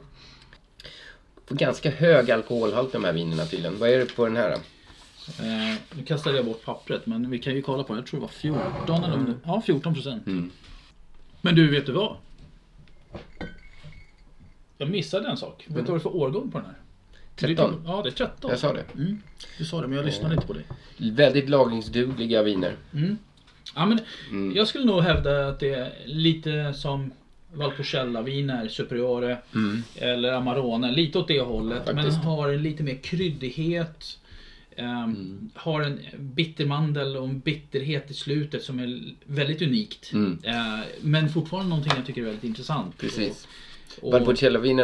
[SPEAKER 1] På ganska hög alkoholhalt de här vinerna tydligen. Vad är det på den här? då?
[SPEAKER 2] Eh, nu kastade jag bort pappret men vi kan ju kolla på det. Jag tror det var 14 eller det, Ja 14 procent.
[SPEAKER 1] Mm.
[SPEAKER 2] Men du, vet du vad? Jag missade en sak. Vet du vad det är för årgång på den här?
[SPEAKER 1] 13.
[SPEAKER 2] Ja, det är 13.
[SPEAKER 1] Jag sa det.
[SPEAKER 2] Mm. Du sa det, men jag lyssnade inte på dig.
[SPEAKER 1] Väldigt lagringsdugliga viner.
[SPEAKER 2] Mm. Ja, men
[SPEAKER 1] Mm.
[SPEAKER 2] Jag skulle nog hävda att det är lite som Valpolicella-viner, Superiore
[SPEAKER 1] Mm.
[SPEAKER 2] eller Amarone. Lite åt det hållet. Men
[SPEAKER 1] Faktiskt.
[SPEAKER 2] har en lite mer kryddighet. Ehm, Har en bittermandel och en bitterhet i slutet som är väldigt unikt.
[SPEAKER 1] Mm.
[SPEAKER 2] Eh, men fortfarande någonting jag tycker är väldigt intressant.
[SPEAKER 1] Precis.
[SPEAKER 2] Och-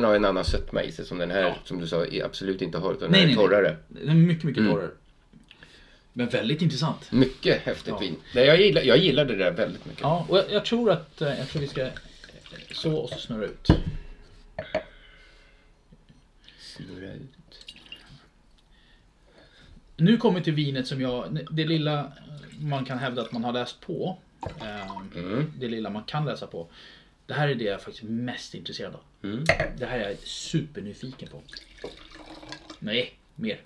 [SPEAKER 1] har en annan sötma i sig som den här, som du sa, absolut inte har. Utan
[SPEAKER 2] Nej,
[SPEAKER 1] den
[SPEAKER 2] nej,
[SPEAKER 1] är torrare.
[SPEAKER 2] nej. Den är mycket, mycket
[SPEAKER 1] Mm.
[SPEAKER 2] torrare. Men väldigt intressant.
[SPEAKER 1] Mycket häftigt
[SPEAKER 2] Ja.
[SPEAKER 1] vin. Nej, jag, gillar, jag gillar det där väldigt mycket.
[SPEAKER 2] Ja, och jag, jag tror att eh, jag tror vi ska eh, så och så snurra ut.
[SPEAKER 1] Snurra ut.
[SPEAKER 2] Nu kommer till vinet som jag, det lilla man kan hävda att man har läst på. eh, Det lilla man kan läsa på. Det här är det jag är faktiskt mest intresserad av.
[SPEAKER 1] Mm.
[SPEAKER 2] Det här är jag supernyfiken på. Nej, mer.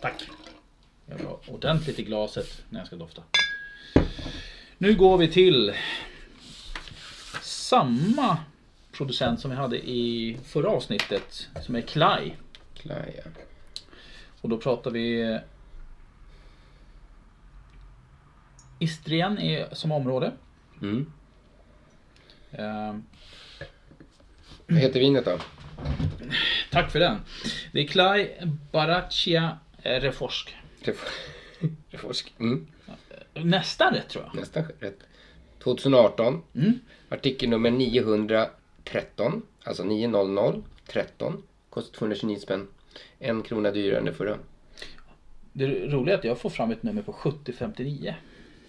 [SPEAKER 2] Tack. Jag vill ha ordentligt i glaset när jag ska dofta. Nu går vi till samma producent som vi hade i förra avsnittet som är Klai.
[SPEAKER 1] Klai, ja.
[SPEAKER 2] Och då pratar vi Istrien är som område.
[SPEAKER 1] Mm.
[SPEAKER 2] Eh,
[SPEAKER 1] Vad heter vinet då?
[SPEAKER 2] tack för den. Det är Klai Baraccia Reforsk. (laughs)
[SPEAKER 1] Reforsk. Mm.
[SPEAKER 2] Nästan rätt tror jag.
[SPEAKER 1] Nästan rätt. 2018.
[SPEAKER 2] Mm.
[SPEAKER 1] Artikel nummer 913. Alltså 900 13. Kostar 229 spänn. En krona dyrare än det förra.
[SPEAKER 2] Det roliga är att jag får fram ett nummer på 7059.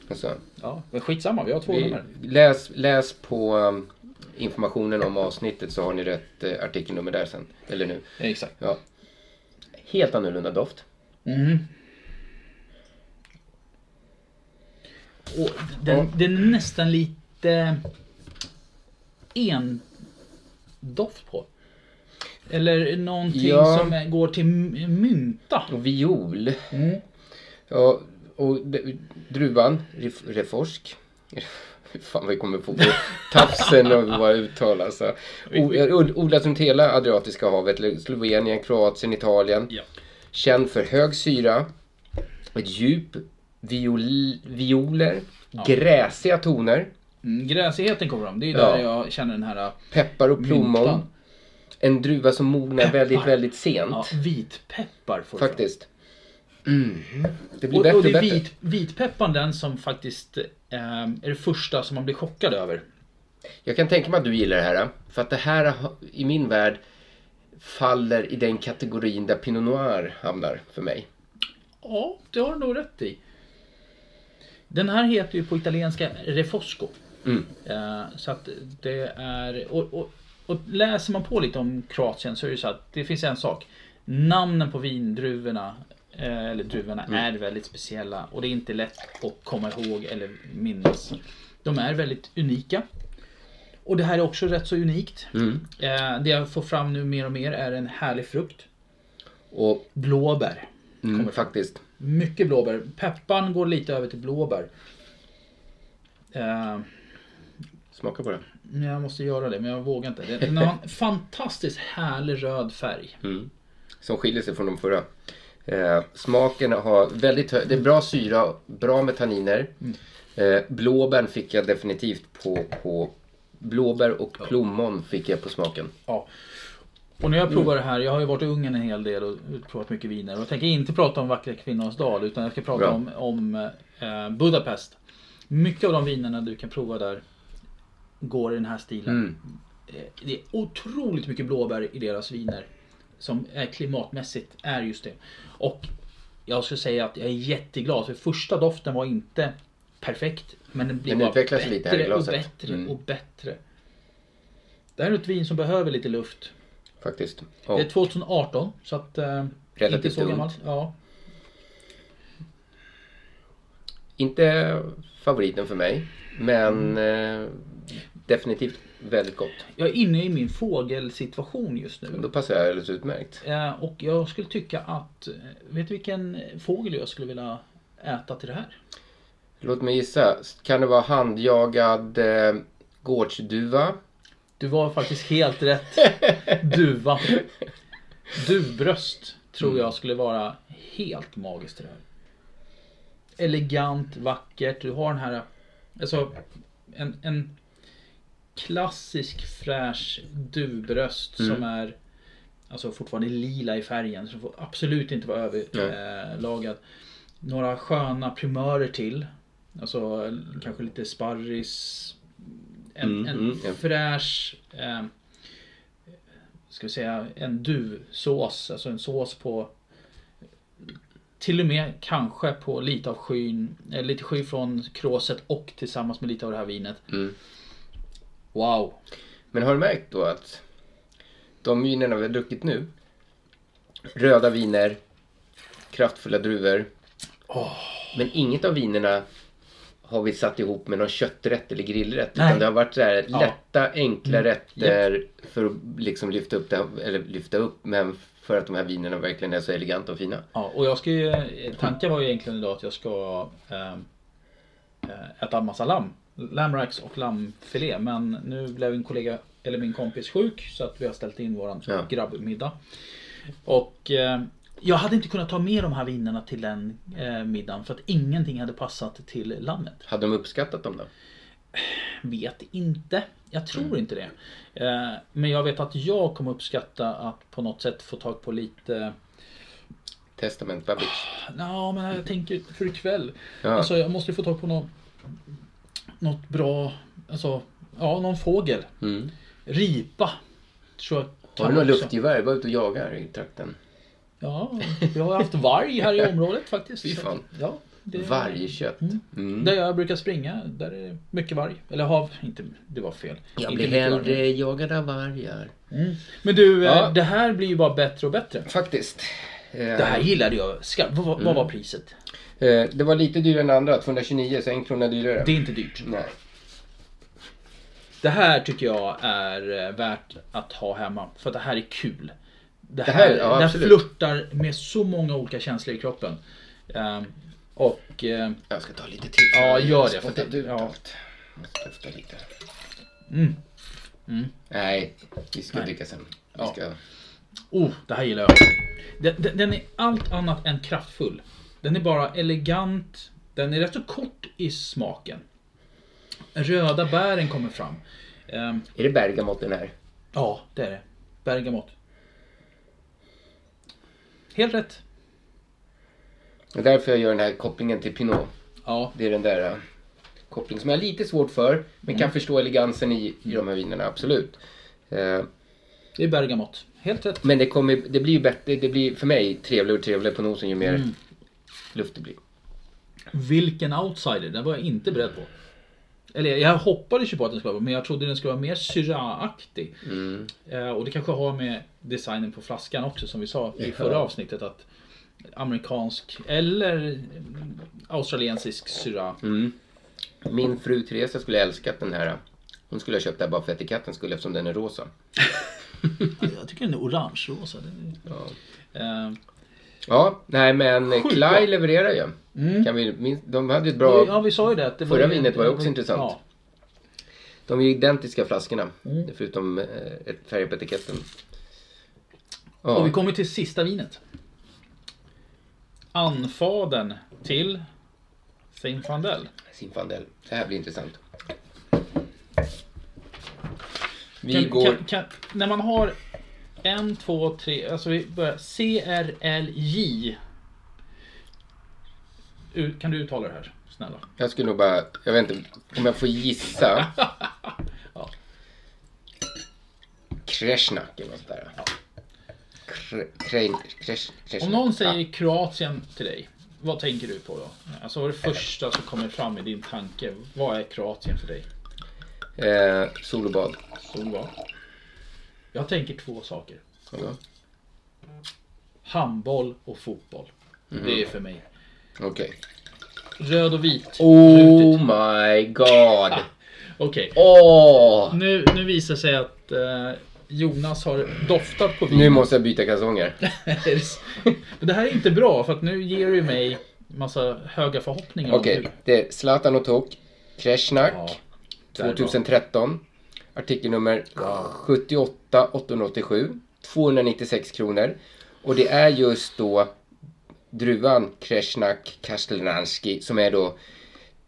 [SPEAKER 1] Alltså,
[SPEAKER 2] Ja, men skitsamma, vi har två
[SPEAKER 1] vi,
[SPEAKER 2] nummer.
[SPEAKER 1] läs, läs på um, informationen om avsnittet så har ni rätt uh, artikelnummer där sen. Eller nu.
[SPEAKER 2] Exakt.
[SPEAKER 1] Ja. Helt annorlunda doft.
[SPEAKER 2] Mm. Och den, den är nästan lite en doft på. Eller någonting
[SPEAKER 1] Ja.
[SPEAKER 2] som går till mynta.
[SPEAKER 1] Och viol.
[SPEAKER 2] Mm.
[SPEAKER 1] Ja, och druvan, ref- reforsk. (laughs) Fan vi kommer få på tafsen och vad uttalas. Alltså. Odlas runt hela Adriatiska havet, Slovenien, Kroatien, Italien.
[SPEAKER 2] Ja.
[SPEAKER 1] Känd för hög syra, ett djup, viol, violer,
[SPEAKER 2] Ja.
[SPEAKER 1] gräsiga toner,
[SPEAKER 2] Mm, gräsigheten kommer fram. Det är
[SPEAKER 1] Ja.
[SPEAKER 2] där jag känner den här...
[SPEAKER 1] peppar och plommon.
[SPEAKER 2] Myntan.
[SPEAKER 1] En druva som mognar
[SPEAKER 2] Peppar.
[SPEAKER 1] väldigt, väldigt sent.
[SPEAKER 2] Ja, vitpeppar får
[SPEAKER 1] Faktiskt. Mm. Det blir
[SPEAKER 2] Och,
[SPEAKER 1] bättre
[SPEAKER 2] och det är vit, vitpepparn den som faktiskt eh, är det första som man blir chockad över.
[SPEAKER 1] Jag kan tänka mig att du gillar det här. För att det här i min värld faller i den kategorin där Pinot Noir hamnar för mig.
[SPEAKER 2] Ja, det har du nog rätt i. Den här heter ju på italienska Refosco.
[SPEAKER 1] Mm.
[SPEAKER 2] Eh, så att det är... Och, och, och läser man på lite om Kroatien så är det så att det finns en sak. Namnen på vindruvorna eh, eller druvorna,
[SPEAKER 1] Mm.
[SPEAKER 2] är väldigt speciella. Och det är inte lätt att komma ihåg eller minnas. De är väldigt unika. Och det här är också rätt så unikt.
[SPEAKER 1] Mm.
[SPEAKER 2] Eh, det jag får fram nu mer och mer är en härlig frukt.
[SPEAKER 1] Och
[SPEAKER 2] Blåbär.
[SPEAKER 1] mm, faktiskt.
[SPEAKER 2] Mycket blåbär. Pepparn går lite över till blåbär. Eh,
[SPEAKER 1] Smaka på det.
[SPEAKER 2] Jag måste göra det men jag vågar inte. Den har en fantastiskt härlig röd färg.
[SPEAKER 1] Mm. Som skiljer sig från de förra. Eh, smaken har väldigt hög, det är bra syra, bra med tanniner. Eh, blåbär fick jag definitivt på, på blåbär och plommon fick jag på smaken.
[SPEAKER 2] Ja. Och när jag provar det här, jag har ju varit i Ungern en hel del och provat mycket viner. Och jag tänker inte prata om vackra kvinnors dal utan jag ska prata
[SPEAKER 1] Bra.
[SPEAKER 2] om, om eh, Budapest. Mycket av de vinerna du kan prova där går i den här stilen.
[SPEAKER 1] Mm.
[SPEAKER 2] Eh, Det är otroligt mycket blåbär i deras viner. Som är klimatmässigt är just det. Och jag skulle säga att jag är jätteglad för första doften var inte perfekt. Men den blir
[SPEAKER 1] Den utvecklas
[SPEAKER 2] bättre
[SPEAKER 1] lite här i
[SPEAKER 2] och bättre
[SPEAKER 1] Mm.
[SPEAKER 2] och bättre. Det här är ett vin som behöver lite luft.
[SPEAKER 1] Faktiskt.
[SPEAKER 2] Det är 2018 så att... Eh,
[SPEAKER 1] Relativt
[SPEAKER 2] inte så gammalt. Ja.
[SPEAKER 1] Inte favoriten för mig. Men eh, definitivt väldigt gott.
[SPEAKER 2] Jag är inne i min fågelsituation just nu.
[SPEAKER 1] Då passar jag alldeles utmärkt.
[SPEAKER 2] Eh, och jag skulle tycka att... eh, Vet du vilken fågel jag skulle vilja äta till det här?
[SPEAKER 1] Låt mig gissa. Kan det vara handjagad eh, gårdsduva?
[SPEAKER 2] Du var faktiskt helt rätt. (laughs) Duva. Duvbröst tror jag skulle vara helt magiskt till det här. Elegant, vackert. Du har den här... Alltså en, en klassisk fräsch duvbröst
[SPEAKER 1] Mm.
[SPEAKER 2] som är alltså fortfarande lila i färgen. Så får absolut inte vara överlagad. Några sköna primörer till. Alltså kanske lite sparris. En,
[SPEAKER 1] Mm,
[SPEAKER 2] en
[SPEAKER 1] mm,
[SPEAKER 2] fräsch eh, ska vi säga en duvsås. Alltså en sås på till och med kanske på lite av skyn, eh, lite sky från kråset och tillsammans med lite av det här vinet.
[SPEAKER 1] Mm.
[SPEAKER 2] Wow.
[SPEAKER 1] Men har du märkt då att de vinerna vi har druckit nu. Röda viner. Kraftfulla druvor. Men inget av vinerna har vi satt ihop med någon kötträtt eller grillrätt.
[SPEAKER 2] Nej.
[SPEAKER 1] Utan det har varit så här
[SPEAKER 2] Ja.
[SPEAKER 1] lätta, enkla
[SPEAKER 2] Mm.
[SPEAKER 1] rätter för att liksom lyfta upp det. Eller lyfta upp, men för att de här vinerna verkligen är så eleganta och fina.
[SPEAKER 2] Ja, och jag ska ju, tanken var ju egentligen idag att jag ska eh, äta massa lamm. Lamracks och lammfilé. Men nu blev en kollega, eller min kompis sjuk så att vi har ställt in våran
[SPEAKER 1] Ja.
[SPEAKER 2] grabbmiddag. Och eh, jag hade inte kunnat ta med de här vinerna till den eh, middagen för att ingenting hade passat till lammet.
[SPEAKER 1] Hade de uppskattat dem då?
[SPEAKER 2] Vet inte. Jag tror
[SPEAKER 1] Mm.
[SPEAKER 2] inte det. Eh, men jag vet att jag kommer uppskatta att på något sätt få tag på lite
[SPEAKER 1] Testament Babbage.
[SPEAKER 2] Ja, men jag tänker för ikväll.
[SPEAKER 1] Ja.
[SPEAKER 2] Alltså jag måste få tag på något, något bra, alltså, ja någon fågel.
[SPEAKER 1] Mm.
[SPEAKER 2] Ripa. Tror jag
[SPEAKER 1] Har du
[SPEAKER 2] också.
[SPEAKER 1] luftgevär? Var ute och jagar i trakten.
[SPEAKER 2] Ja, vi har haft varg här i (laughs) området faktiskt.
[SPEAKER 1] Fy fan.
[SPEAKER 2] Ja, det-
[SPEAKER 1] Vargkött. Mm.
[SPEAKER 2] Där jag brukar springa, där är det mycket varg. Eller hav, inte, det var fel.
[SPEAKER 1] Jag
[SPEAKER 2] Inte
[SPEAKER 1] blir hellre jagad av vargar.
[SPEAKER 2] Mm. Men du, eh,
[SPEAKER 1] Ja.
[SPEAKER 2] det här blir ju bara bättre och bättre.
[SPEAKER 1] Faktiskt.
[SPEAKER 2] Det här gillade jag. Ska, vad, vad
[SPEAKER 1] Mm.
[SPEAKER 2] var priset?
[SPEAKER 1] Eh, det var lite dyrare än andra, 229 så en krona dyrare.
[SPEAKER 2] Det är inte dyrt.
[SPEAKER 1] Nej.
[SPEAKER 2] Det här tycker jag är eh, värt att ha hemma. För att det här är kul. Det
[SPEAKER 1] Det
[SPEAKER 2] här, det
[SPEAKER 1] ja,
[SPEAKER 2] här
[SPEAKER 1] absolut.
[SPEAKER 2] flörtar med så många olika känslor i kroppen. Ehm, och... eh,
[SPEAKER 1] Jag ska ta lite till.
[SPEAKER 2] Ja, gör det. För att,
[SPEAKER 1] ut
[SPEAKER 2] ja.
[SPEAKER 1] allt. Dofta lite.
[SPEAKER 2] Mm. Mm.
[SPEAKER 1] Nej, vi ska
[SPEAKER 2] Nej.
[SPEAKER 1] dricka sen. Vi
[SPEAKER 2] Ja.
[SPEAKER 1] ska...
[SPEAKER 2] Oh, det här gillar jag. Den, den, den är allt annat än kraftfull. Den är bara elegant. Den är rätt så kort i smaken. Röda bären kommer fram. Ehm,
[SPEAKER 1] Är det bergamott den här?
[SPEAKER 2] ja, det är det. Bergamott. Helt rätt.
[SPEAKER 1] Det är därför jag gör den här kopplingen till Pinot.
[SPEAKER 2] Ja.
[SPEAKER 1] Det är den där uh, kopplingen som jag har lite svårt för. Men kan
[SPEAKER 2] Mm.
[SPEAKER 1] förstå elegansen i, i de här vinerna, absolut. Eh,
[SPEAKER 2] Det är bergamott. Helt rätt.
[SPEAKER 1] men det, kommer, det blir ju bättre, det blir för mig trevligare och trevligare på nosen ju mer
[SPEAKER 2] Mm.
[SPEAKER 1] luft det blir.
[SPEAKER 2] Vilken outsider, den var jag inte beredd på. Eller jag hoppades ju på att den skulle vara men jag trodde den skulle vara mer Syrah-aktig.
[SPEAKER 1] Mm.
[SPEAKER 2] Eh, och det kanske har med designen på flaskan också som vi sa i förra avsnittet att amerikansk eller australiensisk syra.
[SPEAKER 1] Mm. Min fru Teresa skulle älskat den här. Hon skulle ha köpt den bara för etikettens skull eftersom den är rosa. (laughs)
[SPEAKER 2] Jag tycker den är orange-rosa.
[SPEAKER 1] Ja.
[SPEAKER 2] Eh,
[SPEAKER 1] Ja, nej men
[SPEAKER 2] Sjukt
[SPEAKER 1] Klai
[SPEAKER 2] bra.
[SPEAKER 1] levererar ju.
[SPEAKER 2] Mm.
[SPEAKER 1] Kan vi, minst- de hade ett bra...
[SPEAKER 2] Ja, vi sa ju det. det
[SPEAKER 1] Förra
[SPEAKER 2] ju-
[SPEAKER 1] vinet var ju också intressant.
[SPEAKER 2] Ja.
[SPEAKER 1] De är ju identiska flaskorna.
[SPEAKER 2] Mm.
[SPEAKER 1] Förutom eh, ett färg på etiketten. Ja.
[SPEAKER 2] Och vi kommer till sista vinet. Anfaden till Zinfandel.
[SPEAKER 1] Zinfandel. Det här blir intressant. Vi
[SPEAKER 2] Kan,
[SPEAKER 1] går...
[SPEAKER 2] kan, kan, när man har en, två, tre, alltså vi börjar CRLJ. Kan du uttala det här? Snälla.
[SPEAKER 1] Jag skulle nog bara... Jag vet inte om jag får gissa. (laughs) Kresnak eller något sånt där. Kre, kre, kres, kresnak.
[SPEAKER 2] Om någon säger Kroatien till dig, vad tänker du på då? Alltså vad är det första som kommer fram i din tanke? Vad är Kroatien för dig?
[SPEAKER 1] Eh, sol och bad.
[SPEAKER 2] Solbad. Jag tänker två saker.
[SPEAKER 1] Ja.
[SPEAKER 2] Handboll och fotboll.
[SPEAKER 1] Mhm.
[SPEAKER 2] Det är för mig.
[SPEAKER 1] Okej.
[SPEAKER 2] Röd och vit.
[SPEAKER 1] Oh my god. (laughs)
[SPEAKER 2] Okej.
[SPEAKER 1] Åh!
[SPEAKER 2] Nu, nu visar sig att eh, Jonas har doftat på vin.
[SPEAKER 1] Nu måste jag byta kalsonger. (laughs)
[SPEAKER 2] Det här är inte bra för att nu ger du mig massa höga förhoppningar.
[SPEAKER 1] Okej,
[SPEAKER 2] hur-
[SPEAKER 1] det är Zlatan och Tok. Kresnak.
[SPEAKER 2] bra.
[SPEAKER 1] 2013. Artikelnummer 78 887. 296 kronor. Och det är just då druvan Kresnak Kastelnanski som är då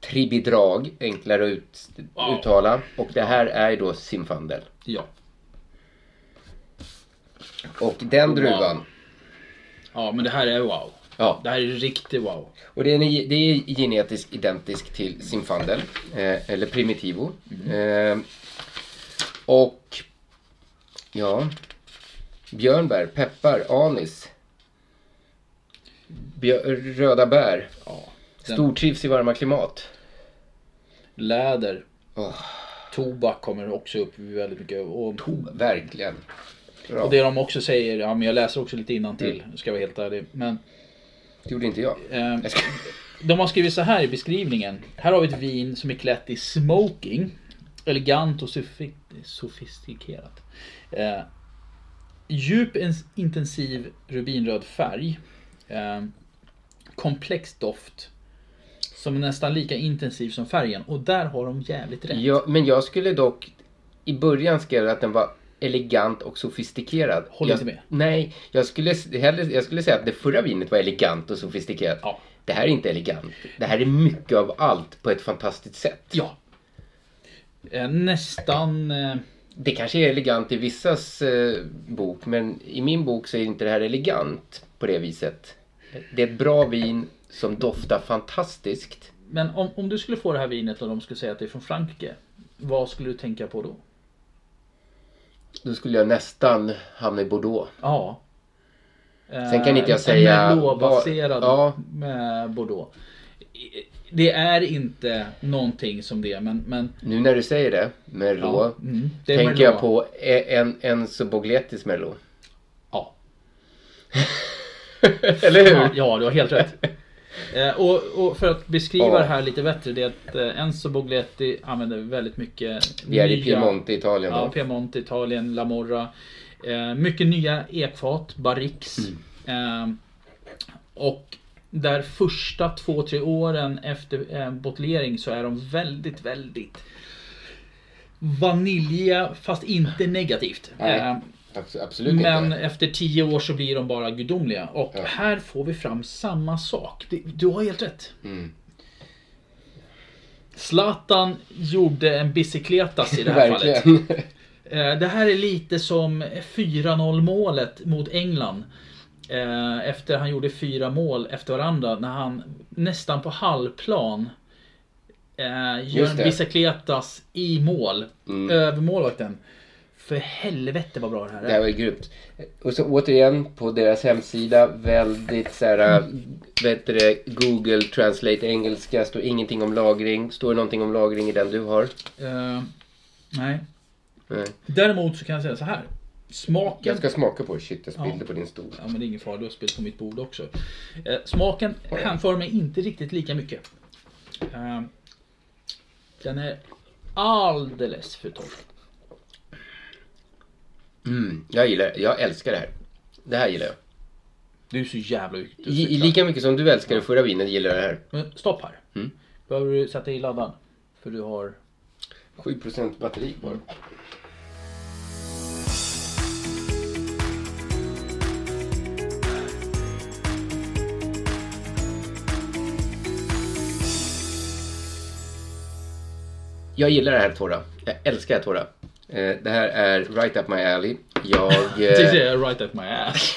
[SPEAKER 1] tribidrag, enklare att ut,
[SPEAKER 2] Wow.
[SPEAKER 1] uttala. Och det här är då Zinfandel.
[SPEAKER 2] Ja.
[SPEAKER 1] Och den
[SPEAKER 2] Wow.
[SPEAKER 1] druvan.
[SPEAKER 2] Ja, men det här är wow.
[SPEAKER 1] Ja.
[SPEAKER 2] Det här är riktigt wow.
[SPEAKER 1] Och det är, det är genetiskt identiskt till Zinfandel. Eh, eller Primitivo. Eh, och ja. Björnbär, peppar, anis. Björ, röda bär.
[SPEAKER 2] den-
[SPEAKER 1] Stortrivs i varma klimat.
[SPEAKER 2] Läder. Tobak kommer också upp väldigt mycket. Och,
[SPEAKER 1] verkligen. Bra.
[SPEAKER 2] och det de också säger, ja men jag läser också lite innan till ska jag vara helt ärlig. Men
[SPEAKER 1] Det gjorde inte jag.
[SPEAKER 2] Eh, de har skrivit så här i beskrivningen. Här har vi ett vin som är klätt i smoking. Elegant och sofistikerat. Eh, djup intensiv rubinröd färg. Eh, komplex doft. Som är nästan lika intensiv som färgen. Och där har de jävligt rätt.
[SPEAKER 1] Ja, men jag skulle dock i början skrev att den var elegant och sofistikerad.
[SPEAKER 2] Håller
[SPEAKER 1] jag,
[SPEAKER 2] inte med.
[SPEAKER 1] Nej, jag skulle, hellre, jag skulle säga att det förra vinet var elegant och sofistikerat. Det här är inte elegant. Det här är mycket av allt på ett fantastiskt sätt.
[SPEAKER 2] Ja. Eh, nästan... Eh...
[SPEAKER 1] Det kanske är elegant i vissas eh, bok, men i min bok så är inte det här elegant på det viset. Det är ett bra vin som doftar fantastiskt.
[SPEAKER 2] Men om, om du skulle få det här vinet och de skulle säga att det är från Frankrike. Vad skulle du tänka på då?
[SPEAKER 1] Då skulle jag nästan hamna i Bordeaux.
[SPEAKER 2] Ja.
[SPEAKER 1] Sen kan inte jag
[SPEAKER 2] En
[SPEAKER 1] säga...
[SPEAKER 2] Merlot-baserad
[SPEAKER 1] vad- ja,
[SPEAKER 2] med Bordeaux. Det är inte någonting som det, men... men
[SPEAKER 1] Nu när du säger det, Merlot,
[SPEAKER 2] Ja, mm, det
[SPEAKER 1] tänker
[SPEAKER 2] Merlot.
[SPEAKER 1] jag på en, en Sobogletis Merlot.
[SPEAKER 2] Ja. (laughs)
[SPEAKER 1] Eller hur?
[SPEAKER 2] Ja, ja, du har helt rätt. Eh, och, och för att beskriva
[SPEAKER 1] Ja.
[SPEAKER 2] det här lite bättre, det är att eh, Enzo Bogletti använder väldigt mycket
[SPEAKER 1] Vi är i Piemonte, Italien då.
[SPEAKER 2] Ja, Piemonte, Italien, La Morra. Eh, mycket nya ekfat, barrix.
[SPEAKER 1] Mm.
[SPEAKER 2] Eh, och där första två, tre åren efter eh, bottillering så är de väldigt, väldigt vaniljiga fast inte negativt.
[SPEAKER 1] Nej,
[SPEAKER 2] Eh,
[SPEAKER 1] abs- absolut
[SPEAKER 2] men
[SPEAKER 1] inte.
[SPEAKER 2] efter tio år så blir de bara gudomliga. Och här får vi fram samma sak. Du har helt rätt.
[SPEAKER 1] Mm.
[SPEAKER 2] Zlatan gjorde en bicicletas i det här (laughs) fallet. Eh, Det här är lite som 4-0 målet mot England. Eh, Efter han gjorde fyra mål efter varandra när han nästan på halvplan eh, gör en bicicletas i mål.
[SPEAKER 1] Mm.
[SPEAKER 2] Över målvakten. För helvete vad bra det här är.
[SPEAKER 1] Det här var grymt. Och så återigen på deras hemsida väldigt så här, vad heter det, Google Translate engelska, står ingenting om lagring. Står det någonting om lagring i den du har?
[SPEAKER 2] Eh, nej.
[SPEAKER 1] Nej.
[SPEAKER 2] Däremot så kan jag säga så här. Smaken...
[SPEAKER 1] Jag ska smaka på det. Shit, jag spillde
[SPEAKER 2] Ja.
[SPEAKER 1] på din stol.
[SPEAKER 2] Ja men det är ingen fara, du har spillt på mitt bord också. Eh, smaken hänför mig inte riktigt lika mycket. Eh, den är alldeles för torr.
[SPEAKER 1] Mm, jag gillar Jag älskar det här. Det här gillar jag.
[SPEAKER 2] Du är så jävla ute
[SPEAKER 1] lika mycket som du älskar det förra vinet gillar jag det här.
[SPEAKER 2] Men stopp här.
[SPEAKER 1] Mm.
[SPEAKER 2] Behöver du sätta i laddan? För du har...
[SPEAKER 1] 7% batteri kvar. Jag gillar det här torra. Jag älskar det torra. Eh, Det här är right up my alley. Jag... (laughs)
[SPEAKER 2] Det
[SPEAKER 1] eh,
[SPEAKER 2] är right at my ass.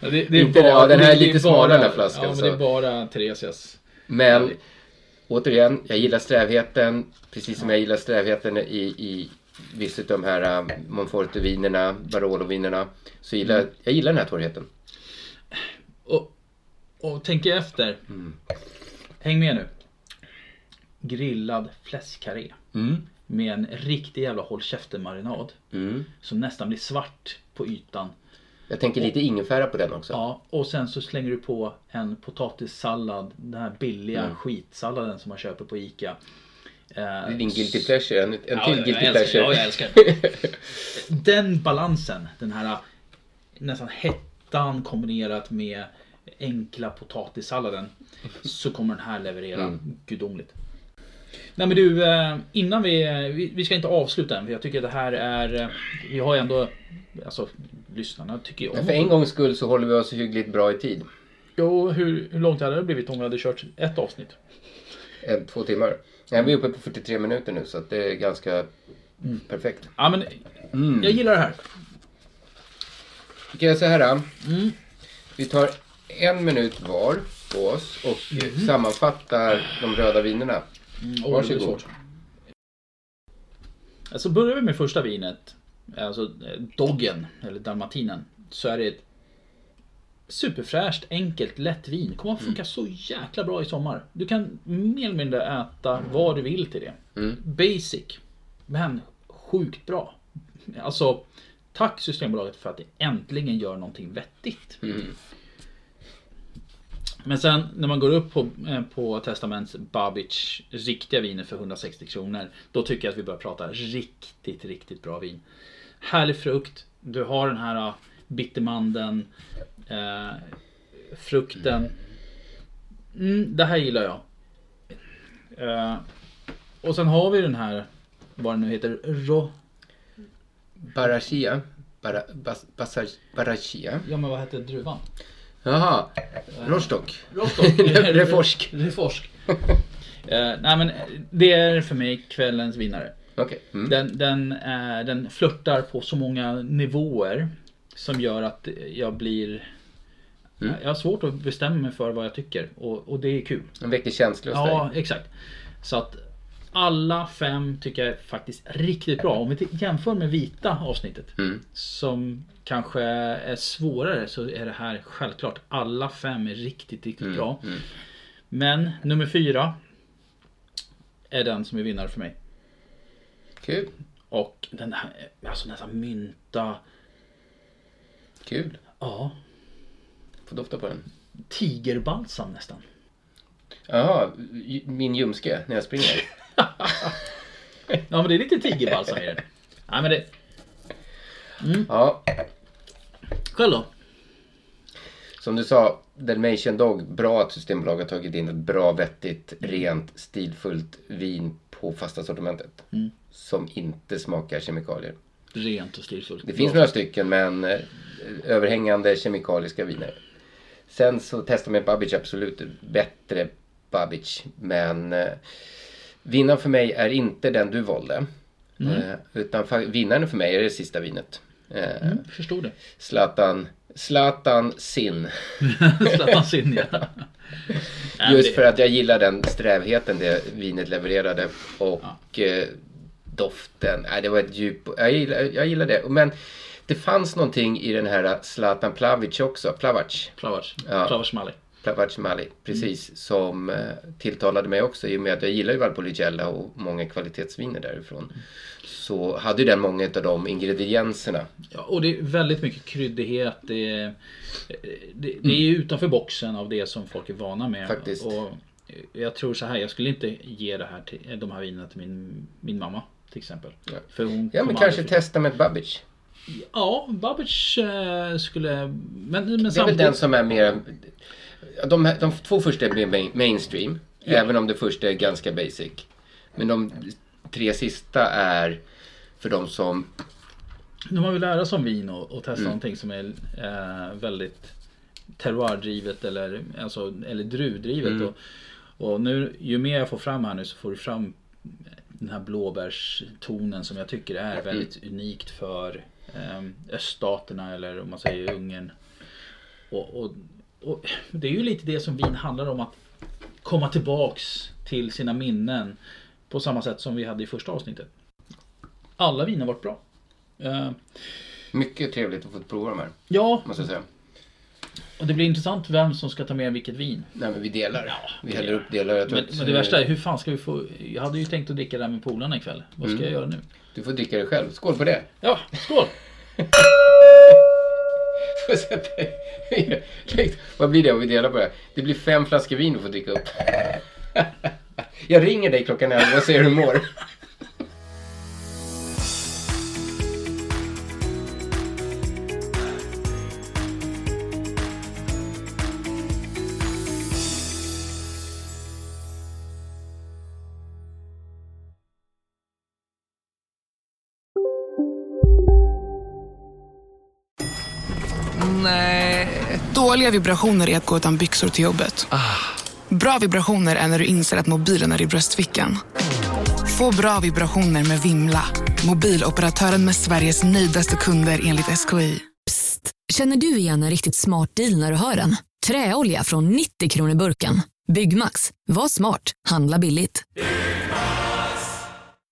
[SPEAKER 2] Ja, det,
[SPEAKER 1] Inte- ja, den här är
[SPEAKER 2] det
[SPEAKER 1] lite
[SPEAKER 2] bara-
[SPEAKER 1] smalare den här flaskan,
[SPEAKER 2] Ja, men
[SPEAKER 1] så.
[SPEAKER 2] det är bara Theresias.
[SPEAKER 1] Men återigen, jag gillar strävheten. Precis som jag gillar strävheten i, i vissa av de här um, Monforte-vinerna, Barolo-vinerna. Så gillar,
[SPEAKER 2] Mm.
[SPEAKER 1] jag gillar den här torrheten.
[SPEAKER 2] Och, och tänk efter.
[SPEAKER 1] Mm.
[SPEAKER 2] Häng med nu. Grillad fläskkarré.
[SPEAKER 1] Mm.
[SPEAKER 2] Med en riktig jävla håll käften-marinad.
[SPEAKER 1] Mm.
[SPEAKER 2] Som nästan blir svart på ytan.
[SPEAKER 1] Jag tänker lite ingefära på den också.
[SPEAKER 2] Ja, och sen så slänger du på en potatissallad. Den här billiga
[SPEAKER 1] Mm.
[SPEAKER 2] skitsalladen som man köper på ICA. Eh,
[SPEAKER 1] Det är din guilty pleasure. En, en
[SPEAKER 2] Ja,
[SPEAKER 1] till guilty
[SPEAKER 2] älskar-
[SPEAKER 1] pleasure.
[SPEAKER 2] ja, jag älskar (laughs) Den balansen, den här nästan hettan kombinerat med enkla potatissalladen. Så kommer den här leverera
[SPEAKER 1] Mm.
[SPEAKER 2] gudomligt. Nej men du, eh, innan vi, vi, vi ska inte avsluta än för jag tycker att det här är, eh, vi har ju ändå, alltså lyssnarna tycker ju om
[SPEAKER 1] Men för en gångs skull så håller vi oss hyggligt bra i tid.
[SPEAKER 2] Jo, hur, hur långt hade det blivit om vi hade kört ett avsnitt?
[SPEAKER 1] En, två timmar. Ja, vi är uppe på 43 minuter nu så att det är ganska
[SPEAKER 2] Mm.
[SPEAKER 1] perfekt.
[SPEAKER 2] Ja men,
[SPEAKER 1] Mm.
[SPEAKER 2] jag gillar det här.
[SPEAKER 1] Vi kan göra så här.
[SPEAKER 2] Mm.
[SPEAKER 1] Vi tar en minut var på oss och
[SPEAKER 2] Mhm.
[SPEAKER 1] sammanfattar de röda vinerna.
[SPEAKER 2] Mm,
[SPEAKER 1] Varsågod.
[SPEAKER 2] Alltså börjar vi med första vinet, alltså eh, Doggen, eller Dalmatinen, så är det ett superfräscht, enkelt, lätt vin. kommer
[SPEAKER 1] Mm.
[SPEAKER 2] att funka så jäkla bra i sommar. Du kan mer eller mindre äta vad du vill till det.
[SPEAKER 1] Mm.
[SPEAKER 2] Basic, men sjukt bra. Alltså, tack Systembolaget för att det äntligen gör någonting vettigt.
[SPEAKER 1] Mm.
[SPEAKER 2] Men sen när man går upp på, eh, på Testaments Babic riktiga viner för 160 kronor. Då tycker jag att vi börjar prata riktigt, riktigt bra vin. Härlig frukt. Du har den här eh, bittermandeln. Eh, frukten. Mm, det här gillar jag. Eh, och sen har vi den här, vad den nu heter, Ro...
[SPEAKER 1] Barachia. Bara, bas, basar, barachia.
[SPEAKER 2] Ja men vad heter druvan?
[SPEAKER 1] Jaha. Rostock.
[SPEAKER 2] Rostock. (laughs)
[SPEAKER 1] Reforsk.
[SPEAKER 2] Reforsk. Eh, nej men det är för mig kvällens vinnare.
[SPEAKER 1] Okej. Mm.
[SPEAKER 2] Den, den, eh, den flörtar på så många nivåer som gör att jag blir...
[SPEAKER 1] Mm.
[SPEAKER 2] Jag har svårt att bestämma mig för vad jag tycker och, och det är kul.
[SPEAKER 1] Den väcker känslor hos
[SPEAKER 2] Ja,
[SPEAKER 1] dig.
[SPEAKER 2] exakt. Så att alla fem tycker jag är faktiskt riktigt bra. Om vi jämför med vita avsnittet
[SPEAKER 1] Mm.
[SPEAKER 2] som kanske är svårare så är det här självklart. Alla fem är riktigt, riktigt
[SPEAKER 1] Mm,
[SPEAKER 2] bra.
[SPEAKER 1] mm.
[SPEAKER 2] Men nummer fyra är den som är vinnare för mig.
[SPEAKER 1] Kul.
[SPEAKER 2] Och den här, alltså nästan mynta.
[SPEAKER 1] Kul.
[SPEAKER 2] Ja.
[SPEAKER 1] Får dofta på den.
[SPEAKER 2] Tigerbalsam nästan.
[SPEAKER 1] Jaha, min ljumske när jag springer. (laughs)
[SPEAKER 2] Ja men det är lite tigerbalsam i den. Nej men det... Mm.
[SPEAKER 1] Ja,
[SPEAKER 2] Själv då?
[SPEAKER 1] som du sa, Dalmatian Dog. Bra att Systembolaget har tagit in ett bra, vettigt, rent, stilfullt vin på fasta sortimentet.
[SPEAKER 2] Mm.
[SPEAKER 1] Som inte smakar kemikalier.
[SPEAKER 2] Rent och stilfullt.
[SPEAKER 1] Det finns några stycken men eh, överhängande kemikaliska viner. Sen så testar med Babic absolut bättre Babic. Men eh, vinnaren för mig är inte den du valde.
[SPEAKER 2] Mm.
[SPEAKER 1] Utan vinnaren för mig är det sista vinet. Eh,
[SPEAKER 2] Mm, förstod det.
[SPEAKER 1] Zlatan, Zlatan Sin. (laughs)
[SPEAKER 2] Zlatan Sin, ja. (laughs)
[SPEAKER 1] Just för att jag gillar den strävheten det vinet levererade. Och eh, doften. Nej, det var ett djup. Jag gillar, jag gillar det. Men det fanns någonting i den här Zlatan Plavic också. Plavac.
[SPEAKER 2] Plavac.
[SPEAKER 1] Ja.
[SPEAKER 2] Plavac Mali.
[SPEAKER 1] Plavacimali, precis, som eh, tilltalade mig också i och med att jag gillar ju Valpolicella och många kvalitetsviner därifrån. Så hade ju den många av de ingredienserna.
[SPEAKER 2] Ja, och det är väldigt mycket kryddighet. Det är, det, det är ju utanför boxen av det som folk är vana med.
[SPEAKER 1] Faktiskt.
[SPEAKER 2] Och jag tror så här, jag skulle inte ge det här till, de här vinerna till min, min mamma till exempel.
[SPEAKER 1] Ja,
[SPEAKER 2] För hon
[SPEAKER 1] ja men kanske testa med Babbage.
[SPEAKER 2] Ja, Babbage eh, skulle... Men, men
[SPEAKER 1] Det är väl
[SPEAKER 2] samtidigt...
[SPEAKER 1] den som är mer... De, de två första är mainstream. Även om det första är ganska basic. Men de tre sista är för de som...
[SPEAKER 2] När man vill lära sig om vin och, och testa
[SPEAKER 1] Mm.
[SPEAKER 2] någonting som är eh, väldigt terroirdrivet eller, alltså, eller druvdrivet.
[SPEAKER 1] Mm.
[SPEAKER 2] Och, och nu, ju mer jag får fram här nu så får du fram den här blåbärstonen som jag tycker är väldigt unikt för eh, öststaterna eller om man säger Ungern. Och, och, och det är ju lite det som vin handlar om att komma tillbaks till sina minnen på samma sätt som vi hade i första avsnittet. Alla viner har varit bra. Eh,
[SPEAKER 1] Mycket trevligt att få prova de här.
[SPEAKER 2] Ja,
[SPEAKER 1] Måste jag säga.
[SPEAKER 2] och det blir intressant vem som ska ta med vilket vin.
[SPEAKER 1] Nej men vi delar. vi
[SPEAKER 2] det-
[SPEAKER 1] häller upp delar. Jag tror
[SPEAKER 2] Men,
[SPEAKER 1] att-
[SPEAKER 2] men det värsta är, hur fan ska vi få... Jag hade ju tänkt att dricka det här med polarna ikväll. Vad ska
[SPEAKER 1] Mm.
[SPEAKER 2] jag göra nu?
[SPEAKER 1] Du får dricka det själv. Skål på det.
[SPEAKER 2] Ja, skål! (laughs)
[SPEAKER 1] Vad blir det om vi delar på det? Det blir fem flaskor vin du får dricka upp. (laughs) Jag ringer dig klockan 11 och ser hur du mår.
[SPEAKER 6] Dåliga vibrationer är att gå utan byxor till jobbet. Bra vibrationer är när du inser att mobilen är i bröstfickan. Få bra vibrationer med Vimla. Mobiloperatören med Sveriges nöjdaste kunder enligt SKI.
[SPEAKER 7] Känner du igen en riktigt smart deal när du hör den? Träolja från 90 kronor burken. Byggmax. Var smart. Handla billigt.